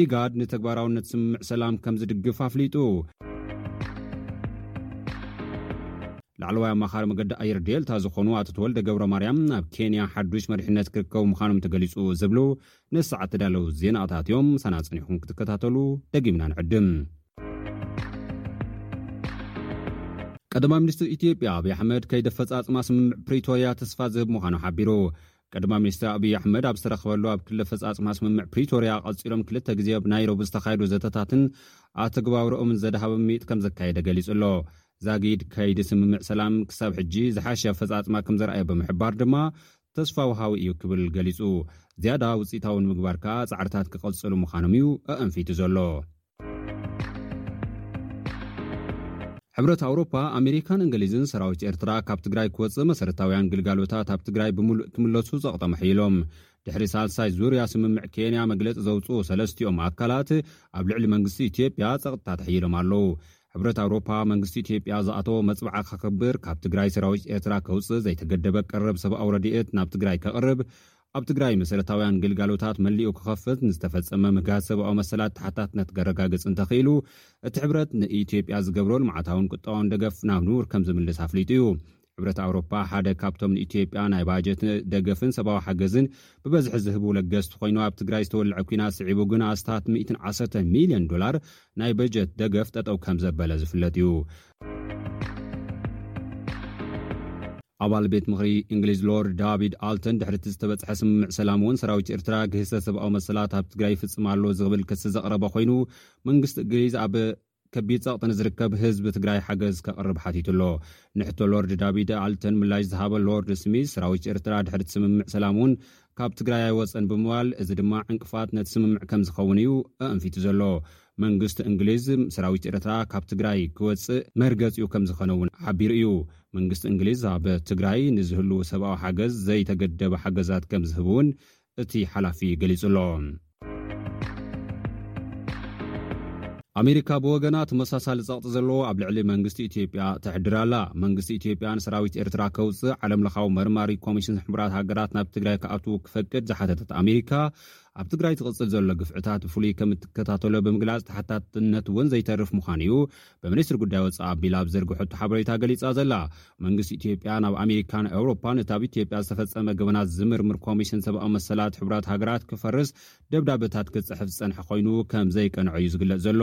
ኢጋድ ንተግባራውነት ስምምዕ ሰላም ከም ዝድግፍ ኣፍሊጡ። ላዕለዋይ ኣማኻሪ መገዲ ኣየር ዴልታ ዝኾኑ ኣቶ ተወልደ ገብረ ማርያም ናብ ኬንያ ሓዱሽ መሪሕነት ክርከቡ ምዃኖም ተገሊጹ ዝብሉ ነዚ ሰዓት ተዳለዉ ዜናታት እዮም ምሳና ጸኒሕኩም ክትከታተሉ ደጊምና ንዕድም ቀዳማይ ሚኒስትር ኢትዮጵያ ኣብዪ ኣሕመድ ከይዲ ኣፈፃፅማ ስምምዕ ፕሪቶርያ ተስፋ ዝህብ ምዃኑ ሓቢሩ ቀዳማይ ሚኒስትር ኣብዪ ኣሕመድ ኣብ ዝተረኽበሉ ኣብ ክሊ ኣፈፃፅማ ስምምዕ ፕሪቶርያ ቀፂሎም ክልተ ግዜ ኣብ ናይሮቢ ዝተኻየዱ ዘተታትን ኣተግባብረኦምን ዘድሃበ ምይጥ ከም ዘካየደ ገሊፁ ኣሎ። ዛጊድ ከይዲ ስምምዕ ሰላም ክሳብ ሕጂ ዝሓሸ ኣፈፃፅማ ከም ዘርኣየ ብምሕባር ድማ ተስፋ ውሃዊ እዩ ክብል ገሊፁ። ዝያዳ ውፅኢታዊ ንምግባር ከዓ ፃዕርታት ክቕፅሉ ምዃኖም እዩ ኣኣንፊቱ ዘሎ። ሕብረት ኣውሮፓ ኣሜሪካን እንግሊዝን ሰራዊት ኤርትራ ካብ ትግራይ ክወፅእ መሰረታውያን ግልጋሎታት ኣብ ትግራይ ብምሉእ ክምለሱ ፀቕጦም ኣሕይሎም ድሕሪ ሳልሳይ ዙርያ ስምምዕ ኬንያ መግለፂ ዘውፅኡ ሰለስቲኦም ኣካላት ኣብ ልዕሊ መንግስቲ ኢትዮጵያ ፀቕጥታት ኣሕይሎም ኣለዉ ሕብረት ኣውሮፓ መንግስቲ ኢትዮጵያ ዝኣተዎ መፅብዓ ከኽብር ካብ ትግራይ ሰራዊት ኤርትራ ከውፅእ ዘይተገደበ ቀረብ ሰብኣዊ ረድኤት ናብ ትግራይ ከቕርብ ኣብ ትግራይ መሰረታውያን ግልጋሎታት መሊኡ ክኸፍት ንዝተፈፀመ ምግሃስ ሰብኣዊ መሰላት ተሓታትነት ከረጋግፅ እንተኽኢሉ እቲ ሕብረት ንኢትዮጵያ ዝገብሮ ልምዓታውን ቁጠባውን ደገፍ ናብ ንቡር ከም ዝምልስ ኣፍሊጡ እዩ። ሕብረት ኣውሮፓ ሓደ ካብቶም ንኢትዮጵያ ናይ ባጀት ደገፍን ሰብኣዊ ሓገዝን ብበዝሒ ዝህቡ ለገስቲ ኮይኑ ኣብ ትግራይ ዝተወልዐ ኲናት ስዒቡ ግን ኣስታት ሚእትን ዓሰርተን ሚልዮን ዶላር ናይ በጀት ደገፍ ጠጠው ከም ዘበለ ዝፍለጥ እዩ። ኣባል ቤት ምኽሪ እንግሊዝ ሎርድ ዳቪድ ኣልተን ድሕሪ እቲ ዝተበፅሐ ስምምዕ ሰላም እውን ሰራዊት ኤርትራ ግህሰት ሰብኣዊ መሰላት ኣብ ትግራይ ይፍፅም ኣሎ ዝብል ክሲ ዘቕረበ ኮይኑ መንግስቲ እንግሊዝ ኣብ ከቢድ ጸቕጢ ንዝርከብ ህዝቢ ትግራይ ሓገዝ ከቕርብ ሓቲቱ ኣሎ ንሕቶ ሎርድ ዳቪድ ኣልተን ምላሽ ዝሃበ ሎርድ ስሚዝ ሰራዊት ኤርትራ ድሕሪ እቲ ስምምዕ ሰላም እውን ካብ ትግራይ ኣይወፀን ብምባል እዚ ድማ ዕንቅፋት ነቲ ስምምዕ ከም ዝኸውን እዩ ኣእንፊቱ ዘሎ መንግስቲ እንግሊዝ፣ ሰራዊት ኤርትራ ካብ ትግራይ ክወጽእ መርገጺኡ ከምዝኸነ'ውን ሓቢሩ እዩ። መንግስቲ እንግሊዝ ኣብ ትግራይ ንዝህልዉ ሰብኣዊ ሓገዝ ዘይተገደበ ሓገዛት ከምዝህብ'ውን እቲ ሓላፊ ገሊጹ ኣሎ። ኣሜሪካ ብወገና ተመሳሳሊ ጸቕጢ ዘለዎ ኣብ ልዕሊ መንግስቲ ኢትዮጵያ ተሕድር ኣላ። መንግስቲ ኢትዮጵያ ንሰራዊት ኤርትራ ከውጽእ ዓለምለኻዊ መርማሪ ኮሚሽን ሕቡራት ሃገራት ናብ ትግራይ ክኣትዉ ክፈቅድ ዝሓተተት ኣሜሪካ፣ ኣብ ትግራይ ዝቕፅል ዘሎ ግፍዕታት ብፍሉይ ከም እትከታተሎ ብምግላፅ ተሓታትነት እውን ዘይተርፍ ምዃኑ እዩ ብምኒስትሪ ጉዳይ ወፃኢ ኣቢላ ኣብ ዘርግሐቶ ሓበሬታ ገሊፃ ዘላ። መንግስቲ ኢትዮጵያ ናብ ኣሜሪካን ኣውሮፓን እቲ ኣብ ኢትዮጵያ ዝተፈፀመ ገበናት ዝምርምር ኮሚሽን ሰብኣዊ መሰላት ሕቡራት ሃገራት ክፈርስ ደብዳበታት ክፅሕፍ ዝፀንሐ ኮይኑ ከም ዘይቀንዖ እዩ ዝግለፅ ዘሎ።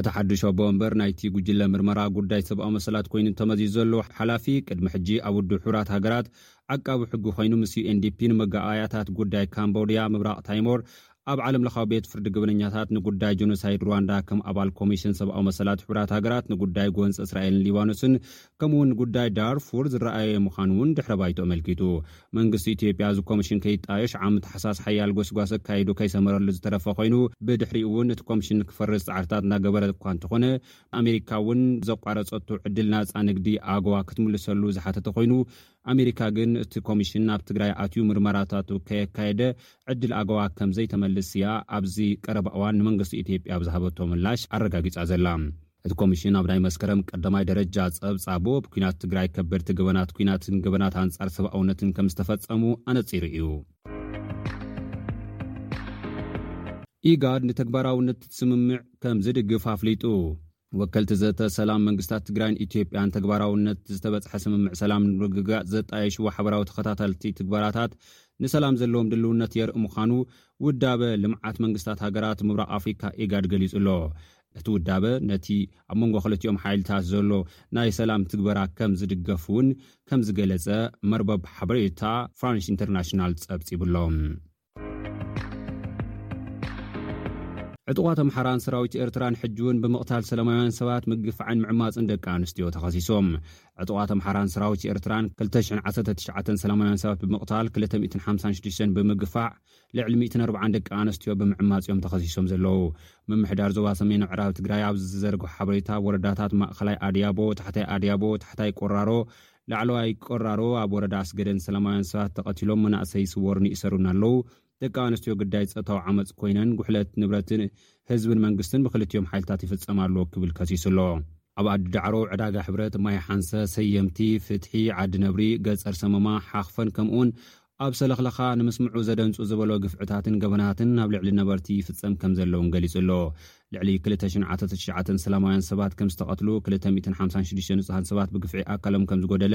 እቲ ሓዱሽ ኣቦ ወንበር ናይቲ ጉጅለ ምርመራ ጉዳይ ሰብኣዊ መሰላት ኮይኑ ተመዚዙ ዘሎ ሓላፊ፣ ቅድሚ ሕጂ ኣብ ውድብ ሕቡራት ሃገራት ዓቃቢ ሕጊ ኮይኑ ምስ ዩኤንዲፒ ንመጋኣያታት ጉዳይ ካምቦድያ፣ ምብራቕ ታይሞር፣ ኣብ ዓለምለኻዊ ቤት ፍርዲ ገበነኛታት ንጉዳይ ጆኖሳይድ ሩዋንዳ ከም ኣባል ኮሚሽን ሰብኣዊ መሰላት ሕቡራት ሃገራት ንጉዳይ ጎንፂ እስራኤልን ሊባኖስን ከምኡውን ጉዳይ ዳርፉር ዝረኣየ ምዃኑ እውን ድሕረ ባይትኡ ኣመልኪቱ። መንግስቲ ኢትዮጵያ እዚ ኮምሽን ከይጣየሽ ዓሚ ታሕሳስ ሓያል ጎስጓስ ኣካይዱ ከይሰመረሉ ዝተረፈ ኮይኑ ብድሕሪኡ እውን እቲ ኮምሽን ንክፈርስ ፃዕርታት እናገበረ እኳ እንተኾነ ኣሜሪካ እውን ዘቋረፀቶ ዕድል ናፃ ንግዲ ኣጎዋ ክትምልሰሉ ዝሓተተ ኮይኑ ኣሜሪካ ግን እቲ ኮምሽን ናብ ትግራይ ኣትዩ ምርመራታቱ ከየካየደ ዕድል ኣጎዋ ከምዘይተመልስ እያ ኣብዚ ቀረባ እዋን ንመንግስቲ ኢትዮጵያ ኣብ ዝሃበቶ ምላሽ ኣረጋጊፃ ዘላ። እቲ ኮሚሽን ኣብ ናይ መስከረም ቀዳማይ ደረጃ ፀብፃቡ ኣብ ኲናት ትግራይ ከበድቲ ገበናት ኲናትን ገበናት ኣንፃር ሰብኣውነትን ከምዝተፈፀሙ ኣነፂሩ እዩ። ኢጋድ ንተግባራውነት እቲ ስምምዕ ከምዝድግፍ ኣፍሊጡ። ወከልቲ ዘተ ሰላም መንግስታት ትግራይን ኢትዮጵያን ተግባራውነት ዝተበፅሐ ስምምዕ ሰላም ንምርግጋፅ ዘጣየሽዎ ሓበራዊ ተኸታተልቲ ትግበራታት ንሰላም ዘለዎም ድልውነት የርኢ ምዃኑ ውዳበ ልምዓት መንግስታት ሃገራት ምብራቕ ኣፍሪካ ኢጋድ ገሊፁ ኣሎ። እቲ ውዳበ ነቲ ኣብ መንጎ ክልቲኦም ሓይልታት ዘሎ ናይ ሰላም ትግበራ ከም ዝድገፍ'ውን ከም ዝገለጸ መርበብ ሓበሬታ ፍራንሽ ኢንተርናሽናል ጸብጺቡ'ሎ። ዕጡቓት ኣምሓራን ሰራዊት ኤርትራን ሕጂ'ውን ብምቕታል ሰላማውያን ሰባት ምግፋዕን ምዕማጽን ደቂ ኣንስትዮ ተኸሲሶም። ዕጡቓት ኣምሓራን ሰራዊት ኤርትራን ክልተ ሽሕን ዓሰርተ ትሽዓተን ሰላማውያን ሰባት ብምቕታል ክልተ ሚእትን ሓምሳን ሽዱሽተን ብምግፋዕ ልዕሊ ሚእትን ኣርብዓን ደቂ ኣንስትዮ ብምዕማፅ እዮም ተኸሲሶም ዘለዉ። ምምሕዳር ዞባ ሰሜን ምዕራብ ትግራይ ኣብ ዝዘርግሖ ሓበሬታ ኣብ ወረዳታት ማእኸላይ ኣድያቦ፣ ታሕታይ ኣድያቦ፣ ታሕታይ ቆራሮ፣ ላዕለዋይ ቆራሮ፣ ኣብ ወረዳ ኣስገደን ሰላማውያን ሰባት ተቐቲሎም፣ መናእሰይ ይስወሩን ይእሰሩን ኣለዉ። ደቂ ኣንስትዮ ግዳይ ፀጥታዊ ዓመፅ ኮይነን ጉሕለት ንብረት ህዝብን መንግስትን ብክልቲኦም ሓይልታት ይፍፀም ኣሎ ክብል ከሲሱ ኣሎ። ኣብ ዓዲ ዳዕሮ፣ ዕዳጋ ሕብረት፣ ማይ ሓንሰ፣ ሰየምቲ፣ ፍትሒ፣ ዓዲ ነብሪ፣ ገፀር ሰመማ፣ ሓኽፈን ከምኡውን ኣብ ሰለኽለኻ ንምስምዑ ዘደንጹ ዝበሎ ግፍዕታትን ገበናትን ኣብ ልዕሊ ነበርቲ ይፍጸም ከምዘሎ'ውን ገሊጹ ኣሎ። ልዕሊ ክልተ ሽንዓተ ተሽዓተ ሰላማውያን ሰባት ከምዝተቐትሉ፣ ክልተ ሚእትን ሓምሳን ሽዱሽተ ንጹሃን ሰባት ብግፍዒ ኣካሎም ከምዝጎደለ፣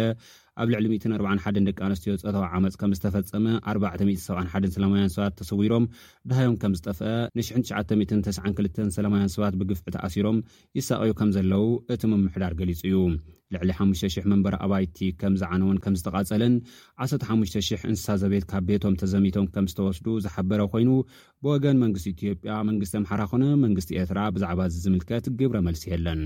ኣብ ልዕሊ ሚእትን ኣርባዓን ሓደን ደቂ ኣንስትዮ ጾታዊ ዓመጽ ከምዝተፈጸመ፣ ኣርባዕተ ሚእቲ ሰብዓን ሓደን ሰላማውያን ሰባት ተሰዊሮም ደሃዮም ከምዝጠፍኣ፣ ንሽሕን ትሽዓተ ሚእትን ተስዓን ክልተን ሰላማውያን ሰባት ብግፍዒ ተኣሲሮም ይሳቐዩ ከም ዘለዉ እቲ ምምሕዳር ገሊጹ እዩ። ልዕሊ ሓሙሽተ ሽሕ መንበሪ ኣባይቲ ከም ዝዓነወን ከም ዝተቓጸለን ዓሰርተ ሓሙሽተ ሽሕ እንስሳ ዘቤት ካብ ቤቶም ተዘሚቶም ከም ዝተወስዱ ዝሓበረ ኮይኑ ብወገን መንግስቲ ኢትዮጵያ፣ መንግስቲ ኣምሓራ ኮነ መንግስቲ ኤርትራ ብዛዕባ እዚ ዝምልከት ግብረ መልሲ የለን።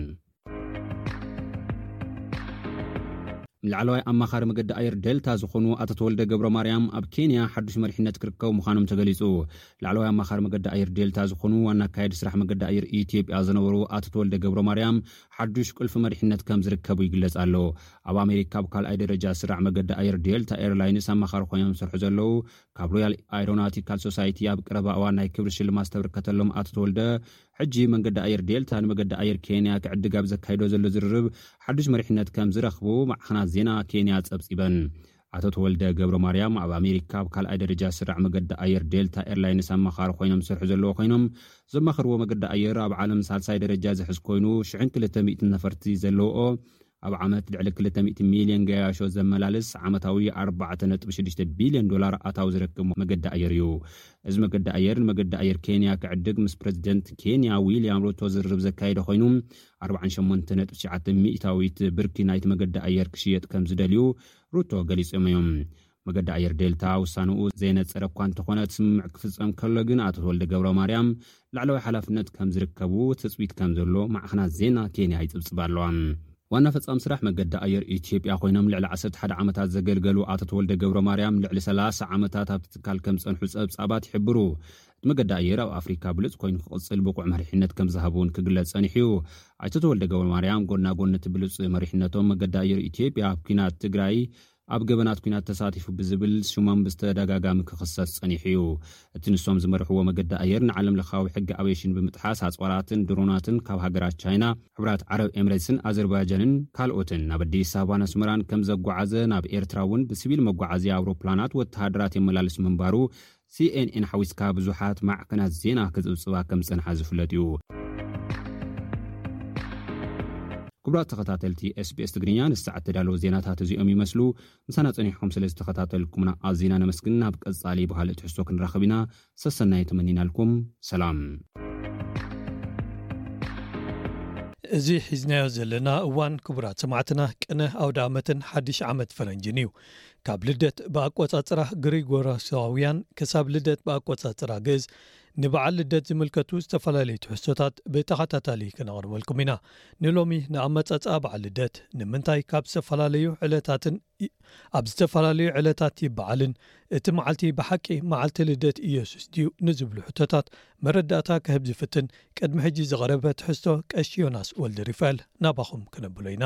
ላዕለዋይ ኣማኻሪ መገዲ ኣየር ደልታ ዝኾኑ ኣቶ ተወልደ ገብረማርያም ኣብ ኬንያ ሓዱሽ መሪሕነት ክርከቡ ምዃኖም ተገሊጹ። ላዕለዋይ ኣማኻሪ መገዲ ኣየር ዴልታ ዝኾኑ ዋና ኣካየዲ ስራሕ መገዲ ኣየር ኢትዮጵያ ዝነበሩ ኣቶ ተወልደ ገብረማርያም ሓዱሽ ቁልፊ መሪሕነት ከም ዝርከቡ ይግለጽ ኣሎ። ኣብ ኣሜሪካ ኣብ ካልኣይ ደረጃ ዝስራዕ መገዲ ኣየር ዴልታ ኤርላይንስ ኣማኻሪ ኮይኖም ዝሰርሑ ዘለዉ ካብ ሮያል ኣይሮናቲካል ሶሳይቲ ኣብ ቀረባ እዋን ናይ ክብሪ ሽልማት ዝተበርከተሎም ኣቶ ተወልደ ሕጂ መንገዲ ኣየር ዴልታ ንመገዲ ኣየር ኬንያ ክዕድግ ኣብ ዘካይዶ ዘሎ ዝርርብ ሓዱሽ መሪሕነት ከም ዝረኽቡ ማዕኸናት ዜና ኬንያ ጸብጺበን። ኣቶ ተወልደ ገብረማርያም ኣብ ኣሜሪካ ኣብ ካልኣይ ደረጃ ስራዕ መገዲ ኣየር ዴልታ ኤርላይንስ ኣማኻሪ ኮይኖም ዝሰርሑ ዘለዉ ኮይኖም ዘማኽርዎ መገዲ ኣየር ኣብ ዓለም ሳልሳይ ደረጃ ዝሕዝ ኮይኑ ሽሕን ክልተ ሚእትን ነፈርቲ ዘለውኦ ኣብ ዓመት ልዕሊ ክልተ ሚእቲ ሚልዮን ገያሾ ዘመላልስ ዓመታዊ ኣርባዕተ ነጥቢ ሽዱሽተ ቢልዮን ዶላር ኣታዊ ዝረክብ መገዲ ኣየር እዩ። እዚ መገዲ ኣየር ንመገዲ ኣየር ኬንያ ክዕድግ ምስ ፕረዚደንት ኬንያ ዊልያም ሩቶ ዝርርብ ዘካየደ ኮይኑ ኣርባዓን ሸሞንተ ነጥቢ ትሽዓተ ሚእታዊት ብርኪ ናይቲ መገዲ ኣየር ክሽየጥ ከም ዝደልዩ ሩቶ ገሊጾም እዮም። መገዲ ኣየር ዴልታ ውሳነኡ ዘየነጸረ እኳ እንተኾነ እቲ ስምምዕ ክፍጸም ከሎ ግን ኣቶ ተወልደ ገብረማርያም ላዕለዋይ ሓላፍነት ከም ዝርከቡ ትጽቢት ከም ዘሎ ማዕኸናት ዜና ኬንያ ይጽብጽባ ኣለዋ። ዋና ፈጻሚ ስራሕ መገዲ ኣየር ኢትዮጵያ ኮይኖም ልዕሊ ዓሰርተ ሓደ ዓመታት ዘገልገሉ ኣቶ ተወልደ ገብረማርያም ልዕሊ ሰላሳ ዓመታት ኣብቲ ትካል ከም ዝጸንሑ ጸብጻባት ይሕብሩ። እቲ መገዲ ኣየር ኣብ ኣፍሪካ ብሉፅ ኮይኑ ክቕፅል ብቑዕ መሪሕነት ከምዝሃብ እውን ክግለፅ ፀኒሑ እዩ። ኣይተ ተወልደ ገብረማርያም ጎና ጎኒ እቲ ብሉፅ መሪሕነቶም መገዲ ኣየር ኢትዮጵያ ኣብ ኲናት ትግራይ ኣብ ገበናት ኲናት ተሳቲፉ ብዝብል ሽሞም ብዝተደጋጋሚ ክኽሰስ ፀኒሑ እዩ። እቲ ንሶም ዝመርሕዎ መገዲ ኣየር ንዓለም ለኻዊ ሕጊ ኣቬሽን ብምጥሓስ ኣፅዋራትን ድሮናትን ካብ ሃገራት ቻይና፣ ሕቡራት ዓረብ ኤምሬትስን ኣዘርባጃንን ካልኦትን ናብ ኣዲስ ኣበባን ኣስመራን ከምዘጓዓዘ ናብ ኤርትራ እውን ብሲቪል መጓዓዝያ ኣውሮፕላናት ወተሃደራት የመላልስ ምንባሩ ሲኤንኤን ሓዊስካ ብዙሓት ማዕከናት ዜና ክጽብጽባ ከም ዝጸንሓ ዝፍለጥ እዩ። ክቡራት ተኸታተልቲ SBS ትግርኛ ነዚ ሰዓት ተዳለዉ ዜናታት እዚኦም ይመስሉ። ምሳና ጸኒሕኩም ስለ ዝተኸታተልኩምና ኣዚና ነመስግን። ናብ ቀጻሊ ብኻልእ ትሕዝቶ ክንራኸብ ኢና። ሰሰናዩ ተመኒናልኩም። ሰላም። እዚ ሒዝናዮ ዘለና እዋን ክቡራት ሰማዕትና ቅነ ኣውደኣመትን ሓድሽ ዓመት ፈረንጅን እዩ። ካብ ልደት ብኣቆጻጽራ ግሪጎርያሳውያን ክሳብ ልደት ብኣቆጻጽራ ግእዝ፣ ንበዓል ልደት ዝምልከቱ ዝተፈላለዩ ትሕዝቶታት ብተኸታታሊ ክነቕርበልኩም ኢና። ንሎሚ ንኣመጻጽኣ በዓል ልደት፣ ንምንታይ ካብ ዝተፈላለዩ ዕለታትን ኣብ ዝተፈላለዩ ዕለታት ይበዓልን፣ እቲ መዓልቲ ብሓቂ መዓልቲ ልደት ኢየሱስ ድዩ ንዝብሉ ሕቶታት መረዳእታ ክህብ ዝፍትን ቅድሚ ሕጂ ዝቐረበ ትሕዝቶ ቀሺ ዮናስ ወልደሩፋኤል ናባኹም ክነብሎ ኢና።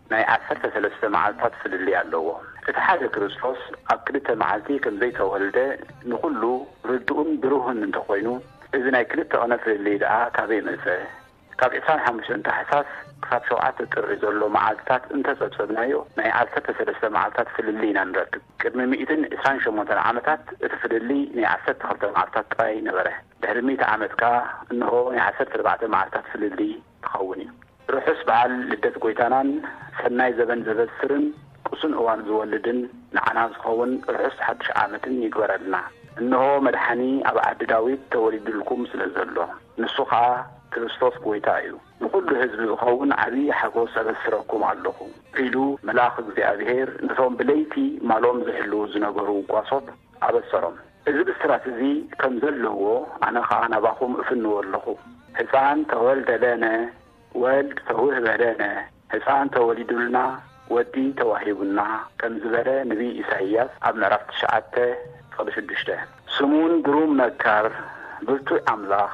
ናይ ዓሰርተ ሰለስተ መዓልታት ፍልልይ ኣለዎ። እቲ ሓደ ክርስቶስ ኣብ ክልተ መዓልቲ ከም ዘይተወልደ ንኹሉ ርዱእን ብሩህን እንተኾይኑ እዚ ናይ ክልተ ቅነ ፍልልይ ደኣ ካበይ መጸ? ካብ ዕስራን ሓሙሽተን ታሕሳስ ክሳብ ሸውዓተ ጥሪ ዘሎ መዓልትታት እንተጸብጸብናዮ ናይ ዓሰርተ ሰለስተ መዓልታት ፍልልይ ኢና ንረክብ። ቅድሚ ሚእትን ዕስራን ሸሞንተን ዓመታት እቲ ፍልልይ ናይ ዓሰርተ ክልተ መዓልትታት ጥራይ ነበረ። ድሕሪ ሚእቲ ዓመት ከኣ እንሆ ናይ ዓሰርተ ኣርባዕተ መዓልትታት ፍልልይ። ትኸውን እዩ። ርሑስ በዓል ልደት ጎይታናን ሰናይ ዘበን ዘበስርን ቅሱን እዋን ዝወልድን ንዓና ዝኸውን ርሑስ ሓዱሽ ዓመትን ይግበረልና። እንሆ መድሓኒ ኣብ ዓዲ ዳዊት ተወሊዱልኩም ስለ ዘሎ ንሱ ከኣ ክርስቶስ ጎይታ እዩ ንኹሉ ህዝቢ ዝኸውን ዓቢ ሓጎስ ኣበስረኩም ኣለኹ ኢሉ መልኣኽ እግዚኣብሄር ነቶም ብለይቲ ማሎም ዝሕልዉ ዝነበሩ ጓሶት ኣበሰሮም። እዚ ብስራት እዚ ከም ዘለዎ ኣነ ኸኣ ናባኹም እፍንዎ ኣሎኹ፣ ሕፃን ተወልደ ለነ፣ ወልድ ተውህበ ለነ፣ ሕፃን ተወሊዱልና፣ ወዲ ተዋሂቡና፣ ከም ዝበለ ንብዪ ኢሳይያስ ኣብ ምዕራፍ ትሽዓተ ቕዲ ሽዱሽተ። ስሙን ግሩም መካር፣ ብርቱዕ ኣምላኽ፣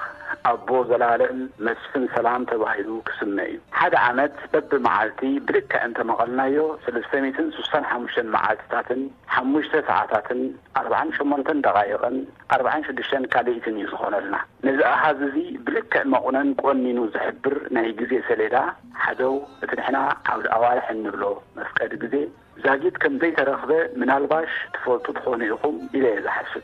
ኣቦ ዘላለም፣ መስፍን ሰላም ተባሂሉ ክስመ እዩ። ሓደ ዓመት በብመዓልቲ ብልክዕ እንተ መቐልናዮ፣ ሰለስተ ሚእትን ስሳን ሓሙሽተን መዓልትታትን ሓሙሽተ ሰዓታትን ኣርብዓን ሸሞንተን ደቓይቕን ኣርብዓን ሽዱሽተን ካልኢትን እዩ ዝኾነልና። ነዚ ኣሃዝ እዚ ብልክዕ መቑነን ቆኒኑ ዝሕብር ናይ ግዜ ሰሌዳ ሓደው እቲ ንሕና ዓውደ ኣዋርሕ እንብሎ መፍቀዲ ግዜ ዛጊት ከም ዘይተረኽበ ምናልባሽ ትፈልጡ ትኾኑ ኢኹም ኢለ እየ ዝሓስብ።